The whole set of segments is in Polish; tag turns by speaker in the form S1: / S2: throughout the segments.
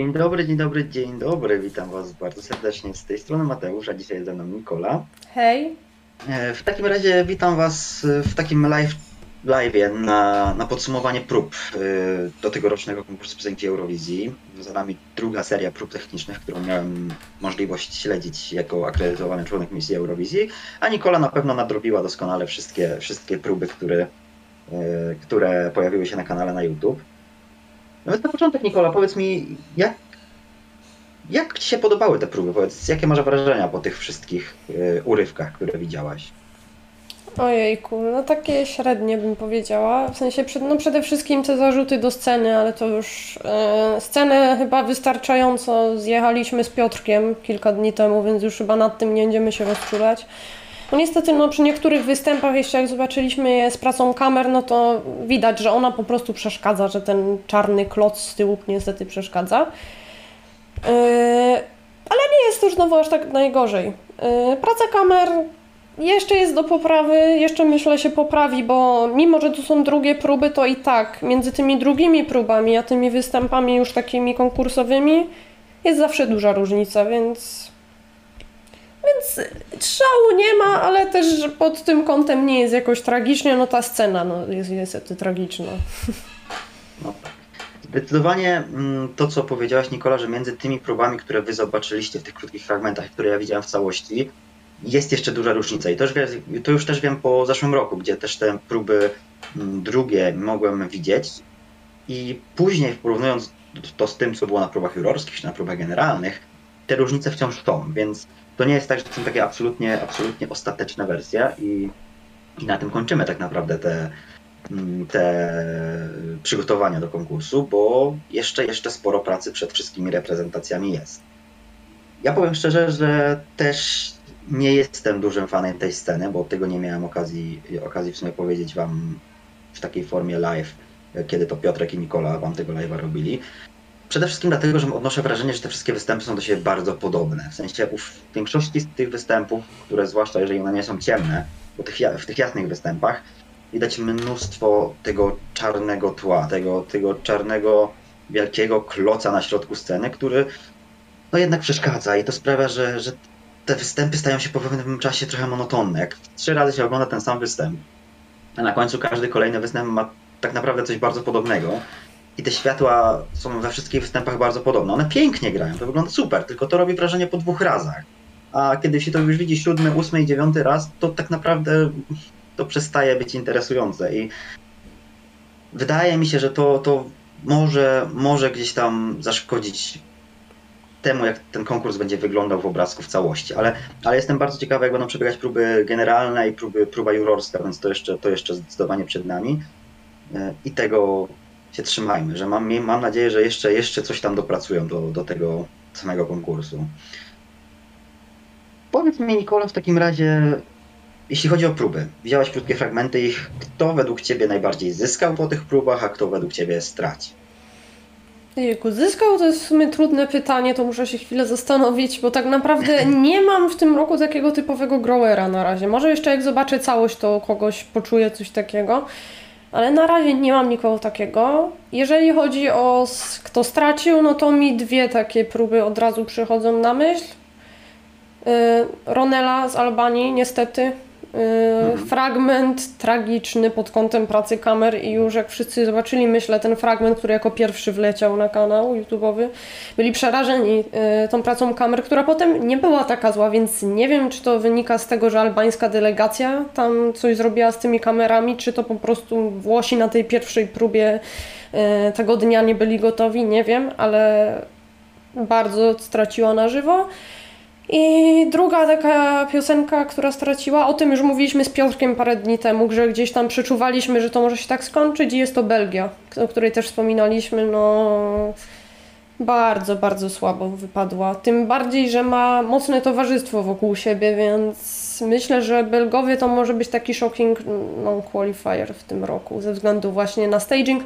S1: Dzień dobry, dzień dobry, dzień dobry. Witam Was bardzo serdecznie z tej strony Mateusz, a dzisiaj ze mną Nikola.
S2: Hej.
S1: E, W takim razie witam Was w takim live, live'ie na, na podsumowanie prób e, do tegorocznego konkursu piosenki Eurowizji. Za nami druga seria prób technicznych, którą miałem możliwość śledzić jako akredytowany członek misji Eurowizji, a Nikola na pewno nadrobiła doskonale wszystkie, wszystkie próby, które, e, które pojawiły się na kanale na YouTube. Więc na początek, Nikola, powiedz mi, jak, jak Ci się podobały te próby? Powiedz, jakie masz wrażenia po tych wszystkich y, urywkach, które widziałaś?
S2: Ojejku, no takie średnie bym powiedziała. W sensie no przede wszystkim te zarzuty do sceny, ale to już e, scenę chyba wystarczająco zjechaliśmy z Piotrkiem kilka dni temu, więc już chyba nad tym nie będziemy się rozczulać. No niestety no przy niektórych występach, jeszcze jak zobaczyliśmy je z pracą kamer, no to widać, że ona po prostu przeszkadza, że ten czarny kloc z tyłu niestety przeszkadza. Yy, ale nie jest to znowu aż tak najgorzej. Yy, praca kamer jeszcze jest do poprawy, jeszcze myślę się poprawi, bo mimo, że to są drugie próby, to i tak między tymi drugimi próbami, a tymi występami już takimi konkursowymi jest zawsze duża różnica, więc więc szału nie ma, ale też pod tym kątem nie jest jakoś tragicznie, no ta scena no, jest niestety tragiczna.
S1: No tak. Zdecydowanie mm, to, co powiedziałaś, Nikola, że między tymi próbami, które wy zobaczyliście w tych krótkich fragmentach, które ja widziałem w całości, jest jeszcze duża różnica. I to już, to już też wiem po zeszłym roku, gdzie też te próby mm, drugie mogłem widzieć. I później, porównując to z tym, co było na próbach jurorskich czy na próbach generalnych, te różnice wciąż są, więc to nie jest tak, że to są takie absolutnie, absolutnie ostateczne wersje i, i na tym kończymy tak naprawdę te, mm, te przygotowania do konkursu, bo jeszcze, jeszcze sporo pracy przed wszystkimi reprezentacjami jest. Ja powiem szczerze, że też nie jestem dużym fanem tej sceny, bo tego nie miałem okazji, okazji w sumie powiedzieć wam w takiej formie live, kiedy to Piotrek i Nikola wam tego live'a robili. Przede wszystkim dlatego, że odnoszę wrażenie, że te wszystkie występy są do siebie bardzo podobne. W sensie w większości z tych występów, które zwłaszcza jeżeli one nie są ciemne, bo tych, w tych jasnych występach widać mnóstwo tego czarnego tła, tego, tego czarnego, wielkiego kloca na środku sceny, który no jednak przeszkadza i to sprawia, że, że te występy stają się po pewnym czasie trochę monotonne. Jak trzy razy się ogląda ten sam występ, a na końcu każdy kolejny występ ma tak naprawdę coś bardzo podobnego. I te światła są we wszystkich występach bardzo podobne. One pięknie grają, to wygląda super, tylko to robi wrażenie po dwóch razach. A kiedy się to już widzi siódmy, ósmy i dziewiąty raz, to tak naprawdę to przestaje być interesujące. I wydaje mi się, że to, to może, może gdzieś tam zaszkodzić temu, jak ten konkurs będzie wyglądał w obrazku w całości. Ale, ale jestem bardzo ciekawy, jak będą przebiegać próby generalne i próby, próba jurorska, więc to jeszcze, to jeszcze zdecydowanie przed nami. E, I tego się trzymajmy, że mam, mam nadzieję, że jeszcze, jeszcze coś tam dopracują do, do tego samego konkursu. Powiedz mi, Nikola, w takim razie, jeśli chodzi o próby, widziałaś krótkie fragmenty ich, kto według Ciebie najbardziej zyskał po tych próbach, a kto według Ciebie straci?
S2: Jejku, zyskał to jest w sumie trudne pytanie, to muszę się chwilę zastanowić, bo tak naprawdę nie mam w tym roku takiego typowego growera na razie. Może jeszcze jak zobaczę całość, to kogoś poczuję coś takiego, ale na razie nie mam nikogo takiego. Jeżeli chodzi o kto stracił, no to mi dwie takie próby od razu przychodzą na myśl. Yy, Ronela z Albanii, niestety. Yy, Fragment tragiczny pod kątem pracy kamer i już jak wszyscy zobaczyli, myślę, ten fragment, który jako pierwszy wleciał na kanał YouTube'owy, byli przerażeni yy, tą pracą kamer, która potem nie była taka zła, więc nie wiem, czy to wynika z tego, że albańska delegacja tam coś zrobiła z tymi kamerami, czy to po prostu Włosi na tej pierwszej próbie yy, tego dnia nie byli gotowi, nie wiem, ale bardzo straciła na żywo. I druga taka piosenka, która straciła, o tym już mówiliśmy z Piotrkiem parę dni temu, że gdzieś tam przeczuwaliśmy, że to może się tak skończyć i jest to Belgia, o której też wspominaliśmy, no bardzo, bardzo słabo wypadła. Tym bardziej, że ma mocne towarzystwo wokół siebie, więc myślę, że Belgowie to może być taki shocking non-qualifier w tym roku, ze względu właśnie na staging.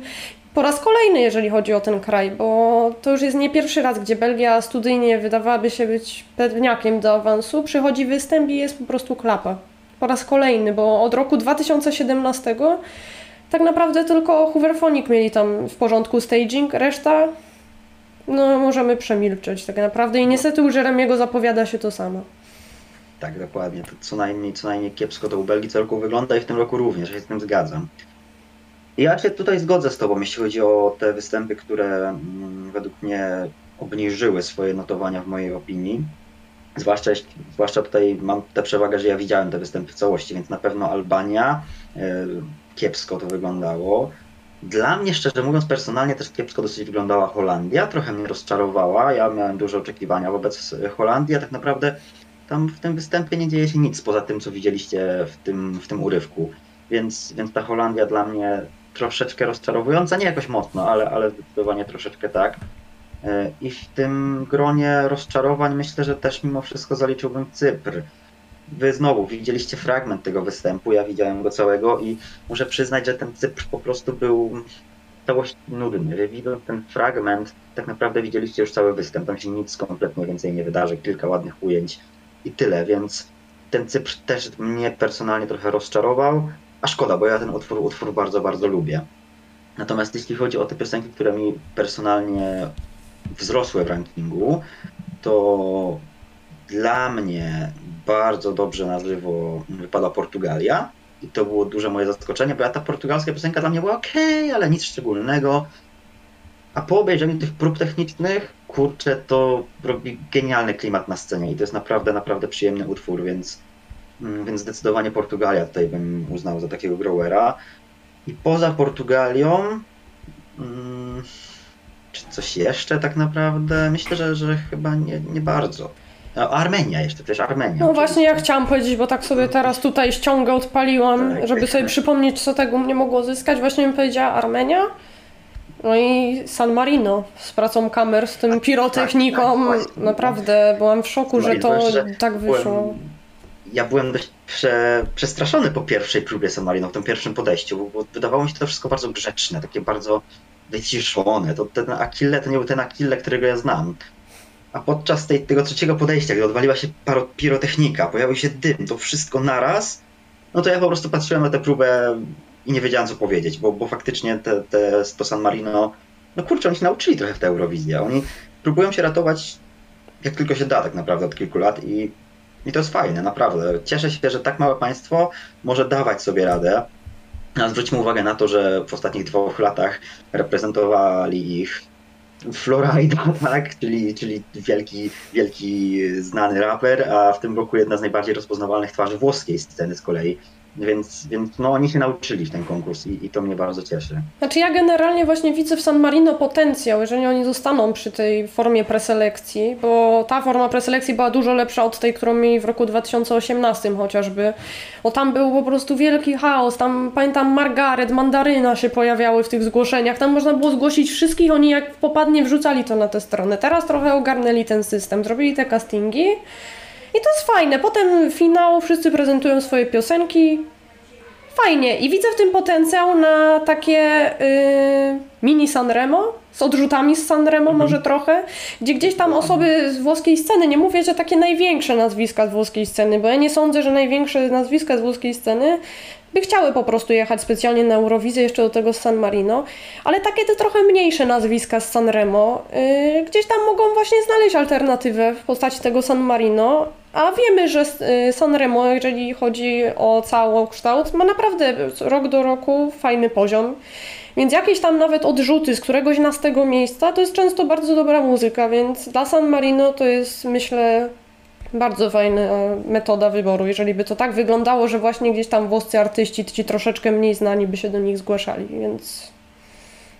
S2: Po raz kolejny, jeżeli chodzi o ten kraj, bo to już jest nie pierwszy raz, gdzie Belgia studyjnie wydawałaby się być pewniakiem do awansu, przychodzi występ i jest po prostu klapa. Po raz kolejny, bo od roku 2017 tak naprawdę tylko Hooverphonic mieli tam w porządku staging, reszta no możemy przemilczeć tak naprawdę i niestety u Jeremiego zapowiada się to samo.
S1: Tak, dokładnie. To co najmniej, co najmniej kiepsko to u Belgii co wygląda i w tym roku również, ja się z tym zgadzam. Ja się tutaj zgodzę z Tobą, jeśli chodzi o te występy, które mm, według mnie obniżyły swoje notowania w mojej opinii. Zwłaszcza, zwłaszcza tutaj mam tę przewagę, że ja widziałem te występy w całości, więc na pewno Albania e, kiepsko to wyglądało. Dla mnie, szczerze mówiąc, personalnie też kiepsko dosyć wyglądała Holandia. Trochę mnie rozczarowała. Ja miałem duże oczekiwania wobec Holandii, a tak naprawdę tam w tym występie nie dzieje się nic poza tym, co widzieliście w tym, w tym urywku. Więc, więc ta Holandia dla mnie troszeczkę rozczarowująca, nie jakoś mocno, ale, ale zdecydowanie troszeczkę tak. E, I w tym gronie rozczarowań myślę, że też mimo wszystko zaliczyłbym Cypr. Wy znowu widzieliście fragment tego występu, ja widziałem go całego i muszę przyznać, że ten Cypr po prostu był całość nudny. Widząc ten fragment, tak naprawdę widzieliście już cały występ, tam się nic kompletnie więcej nie wydarzy, kilka ładnych ujęć i tyle, więc ten Cypr też mnie personalnie trochę rozczarował, a szkoda, bo ja ten utwór, utwór bardzo, bardzo lubię. Natomiast jeśli chodzi o te piosenki, które mi personalnie wzrosły w rankingu, to dla mnie bardzo dobrze na żywo wypada Portugalia. I to było duże moje zaskoczenie, bo ja ta portugalska piosenka dla mnie była ok, ale nic szczególnego. A po obejrzeniu tych prób technicznych, kurczę, to robi genialny klimat na scenie i to jest naprawdę, naprawdę przyjemny utwór, więc, mm, więc zdecydowanie Portugalia tutaj bym uznał za takiego growera. I poza Portugalią, mm, czy coś jeszcze tak naprawdę? Myślę, że, że chyba nie, nie bardzo. Armenia jeszcze, przecież Armenia.
S2: No właśnie ja chciałam powiedzieć, bo tak sobie teraz tutaj ściągę odpaliłam,
S1: Tak.
S2: żeby sobie przypomnieć, co tego mnie mogło zyskać. Właśnie bym powiedziała Armenia. No i San Marino z pracą kamer, z tym pirotechniką.
S1: tak, właśnie.
S2: Naprawdę byłam w szoku, że to tak wyszło.
S1: Byłem, ja byłem dość prze, przestraszony po pierwszej próbie San Marino, w tym pierwszym podejściu, bo wydawało mi się to wszystko bardzo grzeczne, takie bardzo wyciszone. To ten Achille to nie był ten Achille, którego ja znam. A podczas tej, tego trzeciego podejścia, gdy odwaliła się pirotechnika, pojawił się dym, to wszystko naraz, no to ja po prostu patrzyłem na tę próbę i nie wiedziałem co powiedzieć, bo, bo faktycznie te, te, to San Marino, no kurczę, oni się nauczyli trochę w tę Eurowizję. Oni próbują się ratować jak tylko się da tak naprawdę od kilku lat i, i to jest fajne, naprawdę. Cieszę się, że tak małe państwo może dawać sobie radę. A zwróćmy uwagę na to, że w ostatnich dwóch latach reprezentowali ich Florida, tak, czyli, czyli wielki, wielki znany raper, a w tym roku jedna z najbardziej rozpoznawalnych twarzy włoskiej sceny z kolei. Więc, więc no, oni się nauczyli w ten konkurs i, i to mnie bardzo cieszy.
S2: Znaczy ja generalnie właśnie widzę w San Marino potencjał, jeżeli oni zostaną przy tej formie preselekcji, bo ta forma preselekcji była dużo lepsza od tej, którą mieli w roku 2018 chociażby. Bo tam był po prostu wielki chaos, tam pamiętam Margaret, Mandaryna się pojawiały w tych zgłoszeniach, tam można było zgłosić wszystkich, oni jak popadnie wrzucali to na tę stronę. Teraz trochę ogarnęli ten system, zrobili te castingi. I to jest fajne. Potem finał, wszyscy prezentują swoje piosenki. Fajnie. I widzę w tym potencjał na takie y, mini Sanremo, z odrzutami z Sanremo może trochę, gdzie gdzieś tam osoby z włoskiej sceny, nie mówię, że takie największe nazwiska z włoskiej sceny, bo ja nie sądzę, że największe nazwiska z włoskiej sceny by chciały po prostu jechać specjalnie na Eurowizję, jeszcze do tego z San Marino, ale takie te trochę mniejsze nazwiska z Sanremo yy, gdzieś tam mogą właśnie znaleźć alternatywę w postaci tego San Marino, a wiemy, że y, Sanremo, jeżeli chodzi o całokształt, ma naprawdę rok do roku fajny poziom. Więc jakieś tam nawet odrzuty z któregoś nastego miejsca to jest często bardzo dobra muzyka, więc dla San Marino to jest myślę bardzo fajna metoda wyboru, jeżeli by to tak wyglądało, że właśnie gdzieś tam włoscy artyści, ci troszeczkę mniej znani by się do nich zgłaszali, więc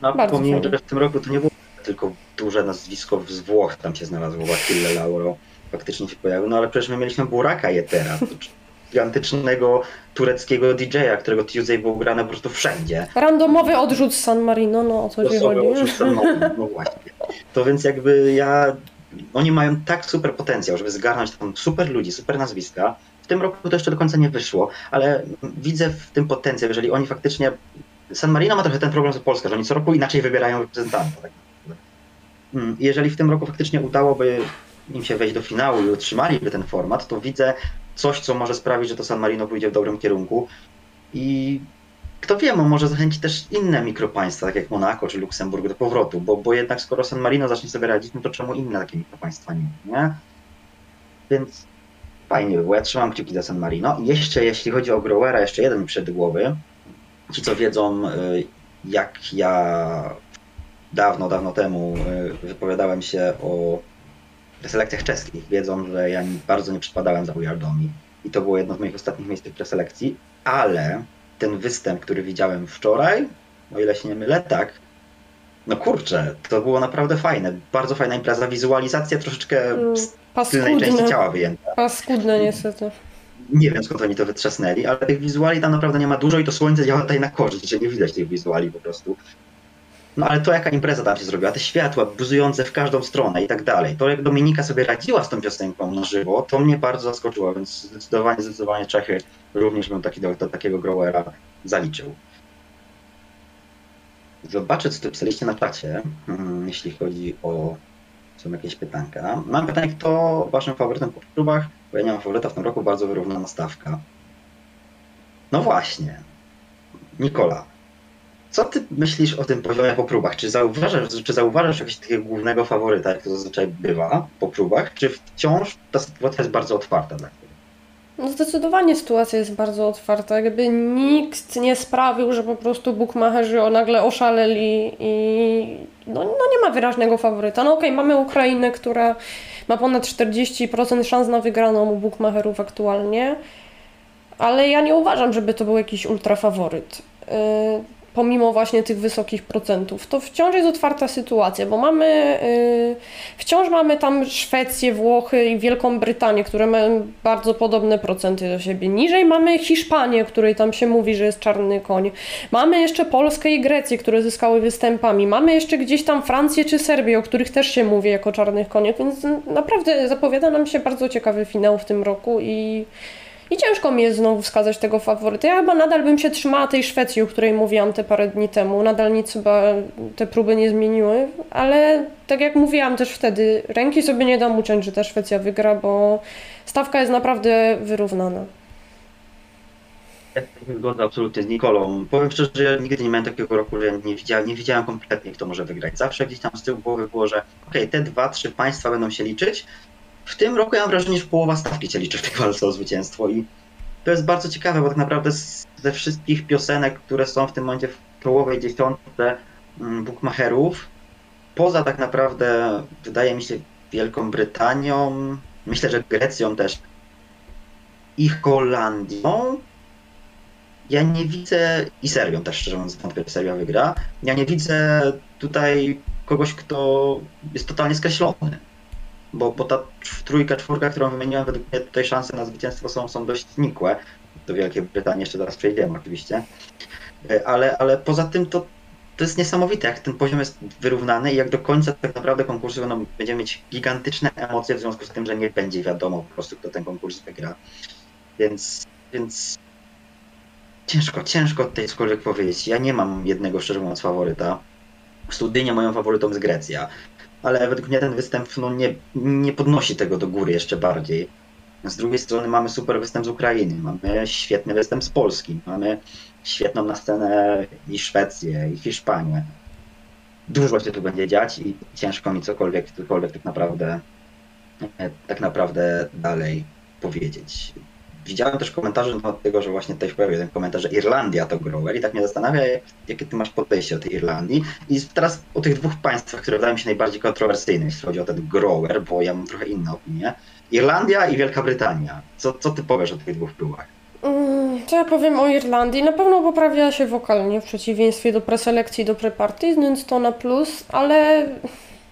S1: No,
S2: Bardzo
S1: pomimo,
S2: fajnie.
S1: że w tym roku to nie było tylko duże nazwisko z Włoch tam się znalazło, Achille Lauro faktycznie się pojawił, no ale przecież my mieliśmy Buraka Jetera, gigantycznego tureckiego DJ-a, którego Tuesday był grane po prostu wszędzie.
S2: randomowy odrzut San Marino, no o co ci chodzi.
S1: oszustem, no, no właśnie. To więc jakby ja, oni mają tak super potencjał, żeby zgarnąć tam super ludzi, super nazwiska. W tym roku to jeszcze do końca nie wyszło, ale widzę w tym potencjał, jeżeli oni faktycznie San Marino ma trochę ten problem z Polską, że oni co roku inaczej wybierają reprezentanta. Tak. Mm, Jeżeli w tym roku faktycznie udałoby im się wejść do finału i utrzymaliby ten format, to widzę coś, co może sprawić, że to San Marino pójdzie w dobrym kierunku. I kto wie, może zachęci też inne mikropaństwa, tak jak Monako czy Luksemburg do powrotu, bo, bo jednak skoro San Marino zacznie sobie radzić, no to czemu inne takie mikropaństwa nie, nie? Więc fajnie by było, ja trzymam kciuki za San Marino. I jeszcze jeśli chodzi o Growera, jeszcze jeden mi przed głowy. Ci co wiedzą, y, jak ja dawno, dawno temu y, wypowiadałem się o preselekcjach czeskich, wiedzą, że ja bardzo nie przypadałem za Ujardami i to było jedno z moich ostatnich miejsc tych preselekcji, ale ten występ, który widziałem wczoraj, o ile się nie mylę, tak, no kurczę, to było naprawdę fajne, bardzo fajna impreza, wizualizacja troszeczkę
S2: Mm,
S1: z tylnej części ciała wyjęta.
S2: Paskudne niestety.
S1: Nie wiem skąd oni to wytrzasnęli, ale tych wizuali tam naprawdę nie ma. Dużo i to słońce działa tutaj na korzyść, że nie widać tych wizuali po prostu. No ale to jaka impreza tam się zrobiła, te światła buzujące w każdą stronę i tak dalej. To jak Dominika sobie radziła z tą piosenką na żywo, to mnie bardzo zaskoczyło, więc zdecydowanie, zdecydowanie Czechy również bym taki, do, do takiego growera zaliczył. Zobaczę, co tu pisaliście na czacie, mm, jeśli chodzi o są jakieś pytanka. Mam pytanie, kto waszym faworytem po próbach? Bo ja nie mam faworyta w tym roku, bardzo wyrównana stawka. No właśnie. Nikola, co ty myślisz o tym poziomie po próbach? Czy zauważasz, czy zauważasz jakiegoś takiego głównego faworyta, jak to zazwyczaj bywa po próbach? Czy wciąż ta sytuacja jest bardzo otwarta dla?
S2: No zdecydowanie sytuacja jest bardzo otwarta. Jakby nikt nie sprawił, że po prostu bukmacherzy o- nagle oszaleli i no, no nie ma wyraźnego faworyta. No okej, mamy Ukrainę, która ma ponad 40% szans na wygraną u bukmacherów aktualnie, ale ja nie uważam, żeby to był jakiś ultrafaworyt. Pomimo właśnie tych wysokich procentów. To wciąż jest otwarta sytuacja, bo mamy yy, wciąż mamy tam Szwecję, Włochy i Wielką Brytanię, które mają bardzo podobne procenty do siebie. Niżej mamy Hiszpanię, której tam się mówi, że jest czarny koń. Mamy jeszcze Polskę i Grecję, które zyskały występami. Mamy jeszcze gdzieś tam Francję czy Serbię, o których też się mówi jako czarnych koniach, więc naprawdę zapowiada nam się bardzo ciekawy finał w tym roku i i ciężko mi jest znowu wskazać tego faworyta. Ja chyba nadal bym się trzymała tej Szwecji, o której mówiłam te parę dni temu. Nadal nic chyba te próby nie zmieniły, ale tak jak mówiłam też wtedy, ręki sobie nie dam uciąć, że ta Szwecja wygra, bo stawka jest naprawdę wyrównana.
S1: Ja się zgodzę absolutnie z Nikolą. Powiem szczerze, że ja nigdy nie miałem takiego roku, że nie widziałem, nie widziałem kompletnie, kto może wygrać. Zawsze gdzieś tam z tyłu głowy było, że okej, te dwa, trzy państwa będą się liczyć. W tym roku ja mam wrażenie, że połowa stawki się liczy w tej walce o zwycięstwo i to jest bardzo ciekawe, bo tak naprawdę ze wszystkich piosenek, które są w tym momencie w czołowej dziesiątce mm, bookmacherów, poza tak naprawdę, wydaje mi się, Wielką Brytanią, myślę, że Grecją też i Holandią, ja nie widzę, i Serbią też szczerze mówiąc, wątpię, że Serbia wygra, ja nie widzę tutaj kogoś, kto jest totalnie skreślony. Bo, bo ta trójka, czwórka, którą wymieniłem, według mnie tutaj szanse na zwycięstwo są, są dość nikłe. Do Wielkiej Brytanii jeszcze zaraz przejdziemy oczywiście. E, Ale, ale poza tym to, to jest niesamowite, jak ten poziom jest wyrównany i jak do końca tak naprawdę konkursu będą, będziemy mieć gigantyczne emocje w związku z tym, że nie będzie wiadomo po prostu, kto ten konkurs wygra. Więc, więc ciężko, ciężko tutaj cokolwiek powiedzieć. Ja nie mam jednego, szczerze mówiąc, faworyta. Studynie moją faworytą jest Grecja, ale według mnie ten występ no, nie, nie podnosi tego do góry jeszcze bardziej. Z drugiej strony mamy super występ z Ukrainy, mamy świetny występ z Polski, mamy świetną na scenę i Szwecję, i Hiszpanię. Dużo się tu będzie dziać i ciężko mi cokolwiek, cokolwiek tak naprawdę e, tak naprawdę dalej powiedzieć. Widziałem też komentarze temat tego, że właśnie tutaj pojawił ten komentarz, że Irlandia to grower i tak mnie zastanawia, jak- jakie ty masz podejście do tej Irlandii. I teraz o tych dwóch państwach, które wydają mi się najbardziej kontrowersyjne, jeśli chodzi o ten grower, bo ja mam trochę inną opinię. Irlandia i Wielka Brytania. Co, co ty powiesz o tych dwóch próbach?
S2: Mm, Co ja powiem o Irlandii? Na pewno poprawia się wokalnie w przeciwieństwie do preselekcji do preparty, więc to na plus, ale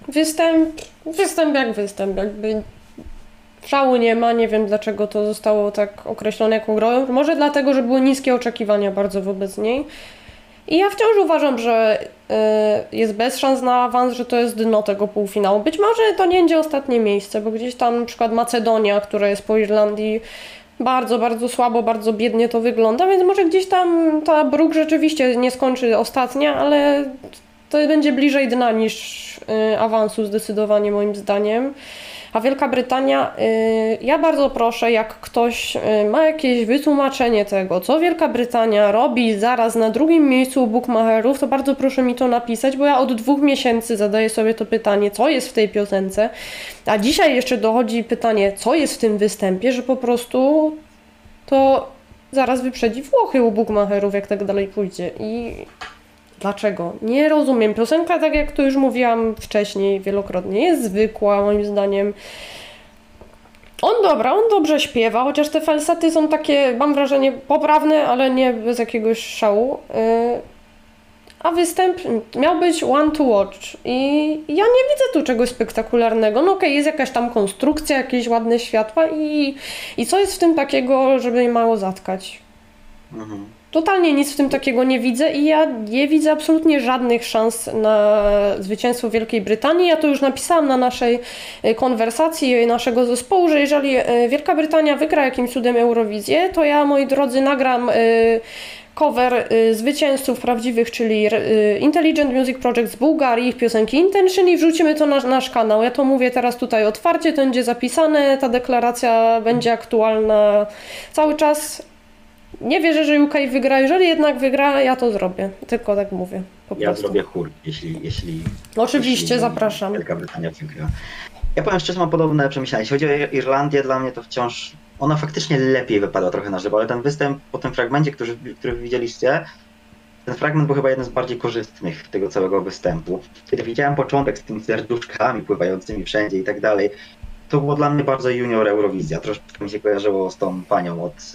S2: występ, występ jak występ, jakby szału nie ma, nie wiem dlaczego to zostało tak określone jako grower. Może dlatego, że były niskie oczekiwania bardzo wobec niej. I ja wciąż uważam, że y, jest bez szans na awans, że to jest dno tego półfinału. Być może to nie będzie ostatnie miejsce, bo gdzieś tam na przykład Macedonia, która jest po Irlandii, bardzo, bardzo słabo, bardzo biednie to wygląda, więc może gdzieś tam ta bruk rzeczywiście nie skończy ostatnia, ale to będzie bliżej dna niż y, awansu zdecydowanie moim zdaniem. A Wielka Brytania, y, ja bardzo proszę, jak ktoś y, ma jakieś wytłumaczenie tego, co Wielka Brytania robi zaraz na drugim miejscu u bookmacherów, to bardzo proszę mi to napisać, bo ja od dwóch miesięcy zadaję sobie to pytanie, co jest w tej piosence, a dzisiaj jeszcze dochodzi pytanie, co jest w tym występie, że po prostu to zaraz wyprzedzi Włochy u bookmacherów, jak tak dalej pójdzie. I dlaczego? Nie rozumiem. Piosenka, tak jak to już mówiłam wcześniej wielokrotnie, jest zwykła moim zdaniem. On dobra, on dobrze śpiewa, chociaż te falsety są takie, mam wrażenie, poprawne, ale nie bez jakiegoś szału. Yy, a występ miał być one to watch i ja nie widzę tu czegoś spektakularnego. No okej, okay, jest jakaś tam konstrukcja, jakieś ładne światła i, i co jest w tym takiego, żeby mało zatkać? Mhm. Totalnie nic w tym takiego nie widzę i ja nie widzę absolutnie żadnych szans na zwycięstwo Wielkiej Brytanii. Ja to już napisałam na naszej e, konwersacji naszego zespołu, że jeżeli e, Wielka Brytania wygra jakimś cudem Eurowizję, to ja, moi drodzy, nagram e, cover zwycięzców prawdziwych, czyli Intelligent Music Project z Bułgarii, ich piosenki Intention i wrzucimy to na nasz kanał. Ja to mówię teraz tutaj otwarcie, to będzie zapisane, ta deklaracja będzie aktualna cały czas nie wierzę, że UK wygra. Jeżeli jednak wygra, ja to zrobię. Tylko tak mówię.
S1: Ja
S2: prostu.
S1: zrobię chór, jeśli. jeśli
S2: Oczywiście,
S1: jeśli
S2: zapraszam.
S1: Wielka Brytania wygra. Ja powiem szczerze, mam podobne przemyślenia. Jeśli chodzi o Irlandię, dla mnie to wciąż. Ona faktycznie lepiej wypadła trochę na żywo, ale ten występ po tym fragmencie, który, który widzieliście, ten fragment był chyba jeden z bardziej korzystnych tego całego występu. Kiedy widziałem początek z tymi serduszkami pływającymi wszędzie i tak dalej, to było dla mnie bardzo junior Eurowizja. Troszkę mi się kojarzyło z tą panią od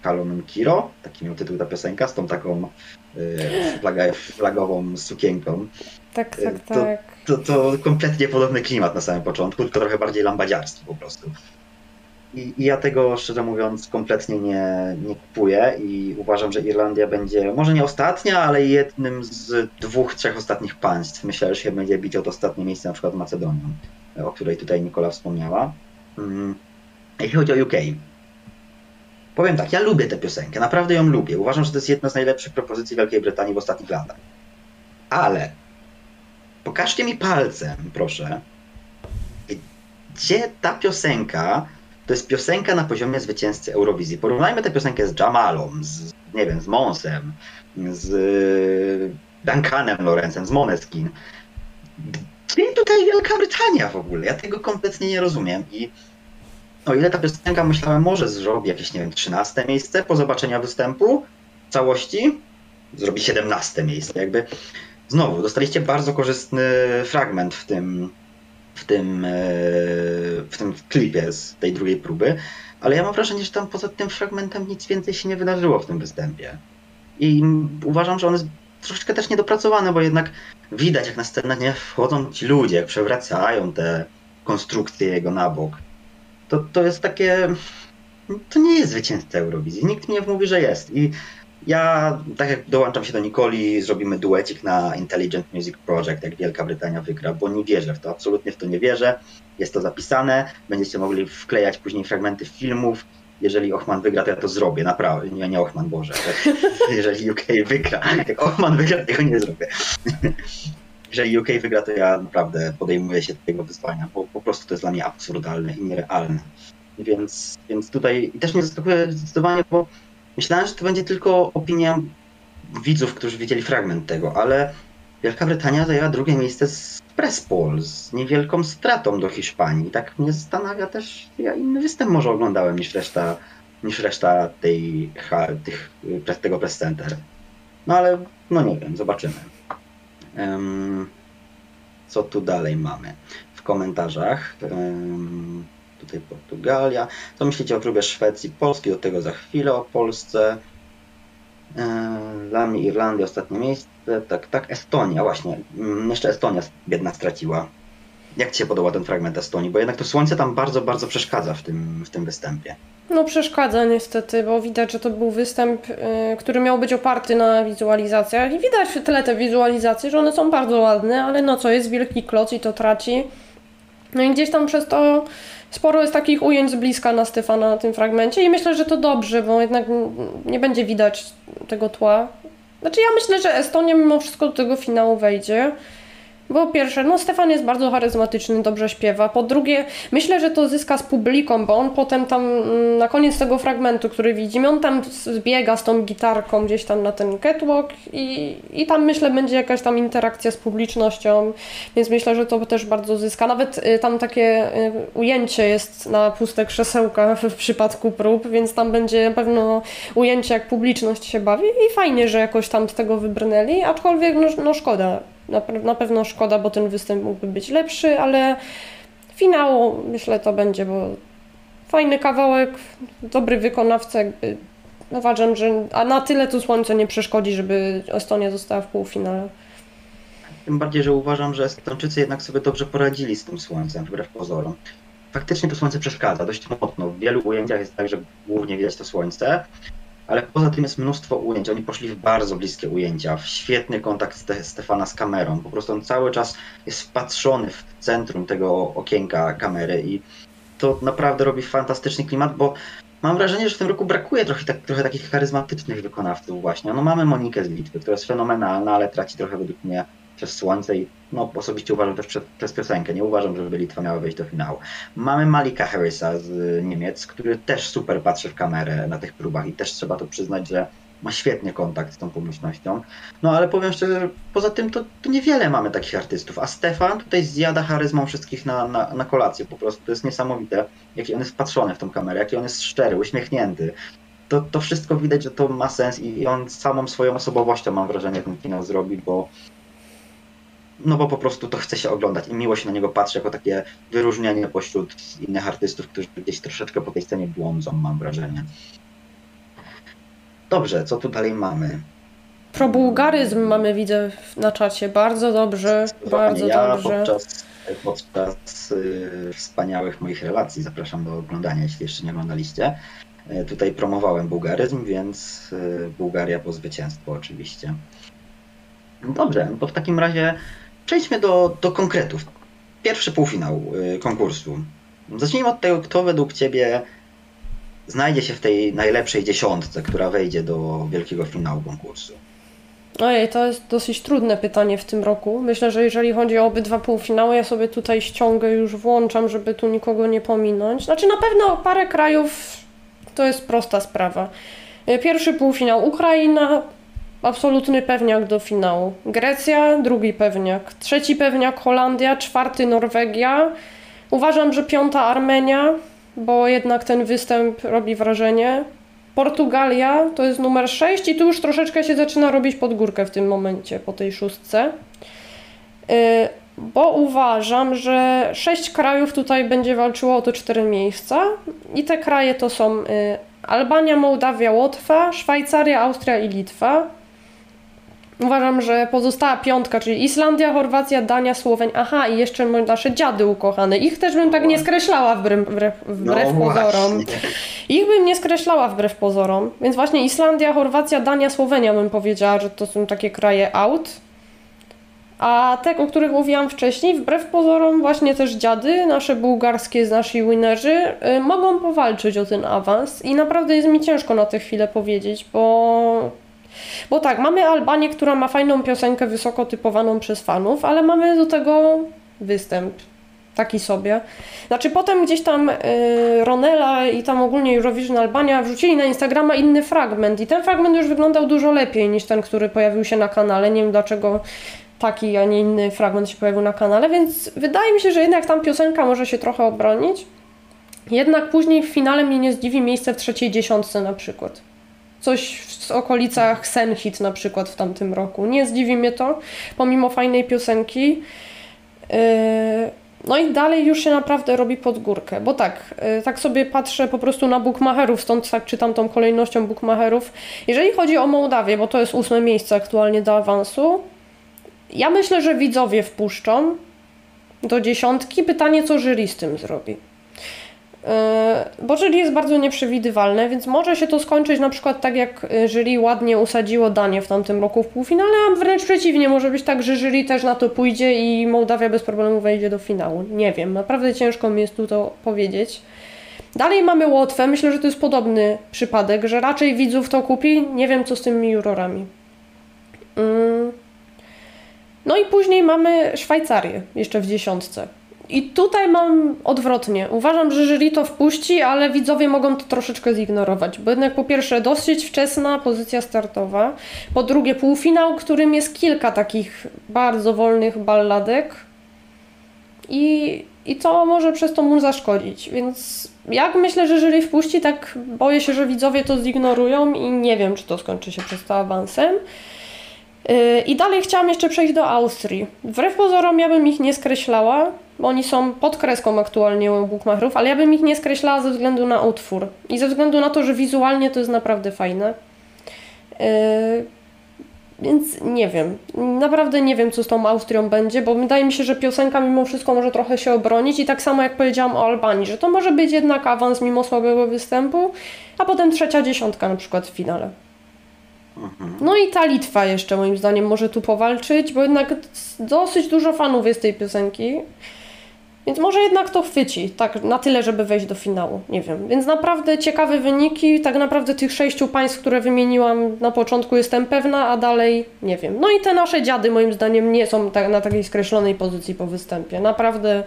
S1: y, Kalon Kiro, taki miał tytuł ta piosenka, z tą taką y, flagową sukienką.
S2: Tak, tak,
S1: to,
S2: tak.
S1: To, to, to kompletnie podobny klimat na samym początku, tylko trochę bardziej lambadziarstwo po prostu. I, I, ja tego, szczerze mówiąc, kompletnie nie, nie kupuję i uważam, że Irlandia będzie może nie ostatnia, ale jednym z dwóch, trzech ostatnich państw. Myślę, że się będzie bić o to ostatnie miejsce, na przykład Macedonią, o której tutaj Nikola wspomniała. Mm. Jeśli chodzi o UK, Powiem tak, ja lubię tę piosenkę, naprawdę ją lubię. Uważam, że to jest jedna z najlepszych propozycji Wielkiej Brytanii w ostatnich latach. Ale pokażcie mi palcem, proszę, gdzie ta piosenka to jest piosenka na poziomie zwycięzcy Eurowizji. Porównajmy tę piosenkę z Jamalą, z, nie wiem, z Monsem, z Duncanem Lorenzem, z Moneskin. Gdzie tutaj Wielka Brytania w ogóle? Ja tego kompletnie nie rozumiem i o ile ta piosenka myślałem, może zrobi jakieś, nie wiem, 13 miejsce po zobaczeniu występu całości, zrobi 17 miejsce. Jakby znowu dostaliście bardzo korzystny fragment w tym, w tym, e, w tym klipie z tej drugiej próby, ale ja mam wrażenie, że tam poza tym fragmentem nic więcej się nie wydarzyło w tym występie. I uważam, że on jest troszeczkę też niedopracowany, bo jednak widać, jak na scenę nie wchodzą ci ludzie, jak przewracają te konstrukcje jego na bok to, to jest takie. To nie jest zwycięzca Eurowizji. Nikt mi nie mówi, że jest. I ja, tak jak dołączam się do Nikoli, zrobimy duecik na Intelligent Music Project, jak Wielka Brytania wygra, bo nie wierzę w to, absolutnie w to nie wierzę. Jest to zapisane, będziecie mogli wklejać później fragmenty filmów. Jeżeli Ochman wygra, to ja to zrobię, naprawdę. Nie, nie Ochman, Boże. Jeżeli UK wygra, jak Ochman wygra, tego nie zrobię. jeżeli UK wygra, to ja naprawdę podejmuję się tego wyzwania, bo po prostu to jest dla mnie absurdalne i nierealne. Więc, więc tutaj też mnie zaskakuje zdecydowanie, bo myślałem, że to będzie tylko opinia widzów, którzy widzieli fragment tego, ale Wielka Brytania zajęła drugie miejsce z Presspol, z niewielką stratą do Hiszpanii. Tak mnie zastanawia też, ja inny występ może oglądałem niż reszta, niż reszta tej, tych, tego press center. No ale, no nie wiem, zobaczymy. Co tu dalej mamy? W komentarzach. Tutaj Portugalia. Co myślicie o próbie Szwecji, Polski? Do tego za chwilę o Polsce. Dla mnie Irlandia ostatnie miejsce. Tak, tak. Estonia, właśnie. Mm, jeszcze Estonia biedna straciła. Jak Ci się podoba ten fragment Estonii? Bo jednak to słońce tam bardzo, bardzo przeszkadza w tym, w tym występie.
S2: No przeszkadza niestety, bo widać, że to był występ, y, który miał być oparty na wizualizacjach i widać w tle te wizualizacje, że one są bardzo ładne, ale no co, jest wielki kloc i to traci. No i gdzieś tam przez to sporo jest takich ujęć z bliska na Stefana na tym fragmencie i myślę, że to dobrze, bo jednak nie będzie widać tego tła. Znaczy ja myślę, że Estonia mimo wszystko do tego finału wejdzie. Bo pierwsze, no Stefan jest bardzo charyzmatyczny, dobrze śpiewa. Po drugie, myślę, że to zyska z publiką, bo on potem tam mm, na koniec tego fragmentu, który widzimy, on tam zbiega z tą gitarką gdzieś tam na ten catwalk i, i tam myślę będzie jakaś tam interakcja z publicznością, więc myślę, że to też bardzo zyska. Nawet y, tam takie y, ujęcie jest na puste krzesełka w przypadku prób, więc tam będzie na pewno ujęcie jak publiczność się bawi i fajnie, że jakoś tam z tego wybrnęli, aczkolwiek no, no szkoda na, na pewno szkoda, bo ten występ mógłby być lepszy, ale finał myślę to będzie, bo fajny kawałek, dobry wykonawca, jakby uważam, że a na tyle tu słońce nie przeszkodzi, żeby Estonia została w półfinale.
S1: Tym bardziej, że uważam, że Estończycy jednak sobie dobrze poradzili z tym słońcem, wbrew pozorom. Faktycznie to słońce przeszkadza dość mocno. W wielu ujęciach jest tak, że głównie widać to słońce, ale poza tym jest mnóstwo ujęć. Oni poszli w bardzo bliskie ujęcia, w świetny kontakt Ste Stefana z kamerą. Po prostu on cały czas jest wpatrzony w centrum tego okienka kamery i to naprawdę robi fantastyczny klimat, bo mam wrażenie, że w tym roku brakuje trochę, tak, trochę takich charyzmatycznych wykonawców właśnie. No mamy Monikę z Litwy, która jest fenomenalna, ale traci trochę według mnie przez słońce i no, osobiście uważam też przez, przez piosenkę. Nie uważam, żeby Litwa miała wejść do finału. Mamy Malika Harrisa z Niemiec, który też super patrzy w kamerę na tych próbach i też trzeba to przyznać, że ma świetnie kontakt z tą publicznością. No ale powiem szczerze, poza tym to, to niewiele mamy takich artystów, a Stefan tutaj zjada charyzmą wszystkich na, na, na kolację po prostu. To jest niesamowite, jaki on jest wpatrzony w tą kamerę, jaki on jest szczery, uśmiechnięty. To, to wszystko widać, że to ma sens i on samą swoją osobowością mam wrażenie ten finał zrobi, bo no bo po prostu to chce się oglądać i miło się na niego patrzy jako takie wyróżnienie pośród innych artystów, którzy gdzieś troszeczkę po tej scenie błądzą, mam wrażenie. Dobrze, co tu dalej mamy?
S2: Probułgaryzm mamy, widzę na czacie. Bardzo dobrze, bardzo
S1: ja
S2: dobrze.
S1: Podczas, podczas y, wspaniałych moich relacji zapraszam do oglądania, jeśli jeszcze nie oglądaliście. Y, tutaj promowałem bułgaryzm, więc y, Bułgaria po zwycięstwo oczywiście. Dobrze, no to w takim razie Przejdźmy do, do konkretów. Pierwszy półfinał y, konkursu. Zacznijmy od tego, kto według Ciebie znajdzie się w tej najlepszej dziesiątce, która wejdzie do wielkiego finału konkursu.
S2: Ojej, to jest dosyć trudne pytanie w tym roku. Myślę, że jeżeli chodzi o obydwa półfinały, ja sobie tutaj ściągę już włączam, żeby tu nikogo nie pominąć. Znaczy na pewno parę krajów to jest prosta sprawa. Pierwszy półfinał Ukraina, absolutny pewniak do finału. Grecja, drugi pewniak. Trzeci pewniak Holandia, czwarty Norwegia. Uważam, że piąta Armenia, bo jednak ten występ robi wrażenie. Portugalia to jest numer 6 i tu już troszeczkę się zaczyna robić pod górkę w tym momencie, po tej szóstce. Yy, bo uważam, że sześć krajów tutaj będzie walczyło o te cztery miejsca i te kraje to są yy, Albania, Mołdawia, Łotwa, Szwajcaria, Austria i Litwa. Uważam, że pozostała piątka, czyli Islandia, Chorwacja, Dania, Słowenia. Aha, i jeszcze nasze dziady ukochane. Ich też bym tak nie skreślała wbrew, wbrew, wbrew no pozorom. Ich bym nie skreślała wbrew pozorom. Więc właśnie Islandia, Chorwacja, Dania, Słowenia bym powiedziała, że to są takie kraje out. A te, o których mówiłam wcześniej, wbrew pozorom właśnie też dziady, nasze bułgarskie, nasi winerzy, yy, mogą powalczyć o ten awans i naprawdę jest mi ciężko na tę chwilę powiedzieć, bo bo tak, mamy Albanię, która ma fajną piosenkę wysoko typowaną przez fanów, ale mamy do tego występ. Taki sobie. Znaczy potem gdzieś tam yy, Ronela i tam ogólnie Eurovision Albania wrzucili na Instagrama inny fragment i ten fragment już wyglądał dużo lepiej niż ten, który pojawił się na kanale. Nie wiem dlaczego taki, a nie inny fragment się pojawił na kanale, więc wydaje mi się, że jednak tam piosenka może się trochę obronić. Jednak później w finale mnie nie zdziwi miejsce w trzeciej dziesiątce na przykład coś w okolicach Senhit na przykład w tamtym roku. Nie zdziwi mnie to, pomimo fajnej piosenki. Yy, no i dalej już się naprawdę robi pod górkę, bo tak, yy, tak sobie patrzę po prostu na bookmacherów, stąd tak czytam tą kolejnością bookmacherów. Jeżeli chodzi o Mołdawię, bo to jest ósme miejsce aktualnie do awansu, ja myślę, że widzowie wpuszczą do dziesiątki. Pytanie, co jury z tym zrobi. Bo jury jest bardzo nieprzewidywalne, więc może się to skończyć na przykład tak, jak y, jury ładnie usadziło Danię w tamtym roku w półfinale, a wręcz przeciwnie, może być tak, że jury też na to pójdzie i Mołdawia bez problemu wejdzie do finału. Nie wiem, naprawdę ciężko mi jest tu to powiedzieć. Dalej mamy Łotwę, myślę, że to jest podobny przypadek, że raczej widzów to kupi, nie wiem co z tymi jurorami. Mm. No i później mamy Szwajcarię jeszcze w dziesiątce. I tutaj mam odwrotnie. Uważam, że jury to wpuści, ale widzowie mogą to troszeczkę zignorować, bo jednak po pierwsze dosyć wczesna pozycja startowa, po drugie półfinał, którym jest kilka takich bardzo wolnych balladek i, i to może przez to mu zaszkodzić, więc jak myślę, że jury wpuści, tak boję się, że widzowie to zignorują i nie wiem, czy to skończy się przez to awansem. Yy, I dalej chciałam jeszcze przejść do Austrii. Wbrew pozorom ja bym ich nie skreślała, bo oni są pod kreską aktualnie u Bookmacherów, ale ja bym ich nie skreślała ze względu na utwór i ze względu na to, że wizualnie to jest naprawdę fajne. Yy, więc nie wiem. Naprawdę nie wiem, co z tą Austrią będzie, bo wydaje mi się, że piosenka mimo wszystko może trochę się obronić i tak samo jak powiedziałam o Albanii, że to może być jednak awans mimo słabego występu, a potem trzecia dziesiątka na przykład w finale.
S1: Mhm.
S2: No i ta Litwa jeszcze moim zdaniem może tu powalczyć, bo jednak dosyć dużo fanów jest tej piosenki. Więc może jednak to chwyci, tak na tyle, żeby wejść do finału. Nie wiem. Więc naprawdę ciekawe wyniki. Tak naprawdę tych sześciu państw, które wymieniłam na początku, jestem pewna, a dalej nie wiem. No i te nasze dziady, moim zdaniem, nie są tak, na takiej skreślonej pozycji po występie. Naprawdę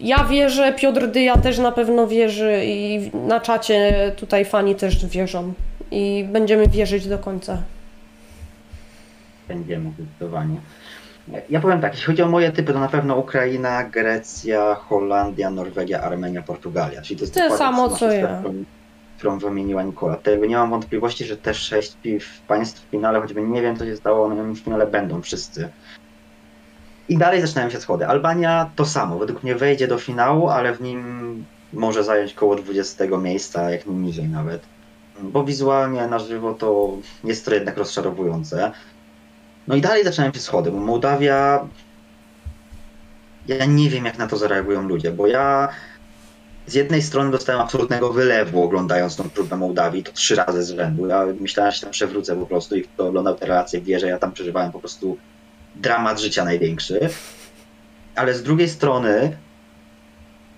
S2: ja wierzę, Piotr Dyja też na pewno wierzy i na czacie tutaj fani też wierzą. I będziemy wierzyć do końca.
S1: Będziemy zdecydowanie. Ja powiem tak, jeśli chodzi o moje typy, to na pewno Ukraina, Grecja, Holandia, Norwegia, Armenia, Portugalia. Czyli to jest
S2: Tyle samo, co ja.
S1: Którą, którą wymieniła Nikola. Nie mam wątpliwości, że te sześć piw państw w finale, choćby nie wiem co się stało, one w finale będą wszyscy. I dalej zaczynają się schody. Albania to samo. Według mnie wejdzie do finału, ale w nim może zająć koło 20 miejsca, jak nie niżej nawet. Bo wizualnie na żywo to jest to jednak rozczarowujące. No i dalej zaczynają się schody, bo Mołdawia. Ja nie wiem, jak na to zareagują ludzie, bo ja z jednej strony dostałem absolutnego wylewu oglądając tą próbę Mołdawii, to trzy razy z rzędu. Ja myślałem, że się tam przewrócę po prostu i kto oglądał te relacje wie, że ja tam przeżywałem po prostu dramat życia największy. Ale z drugiej strony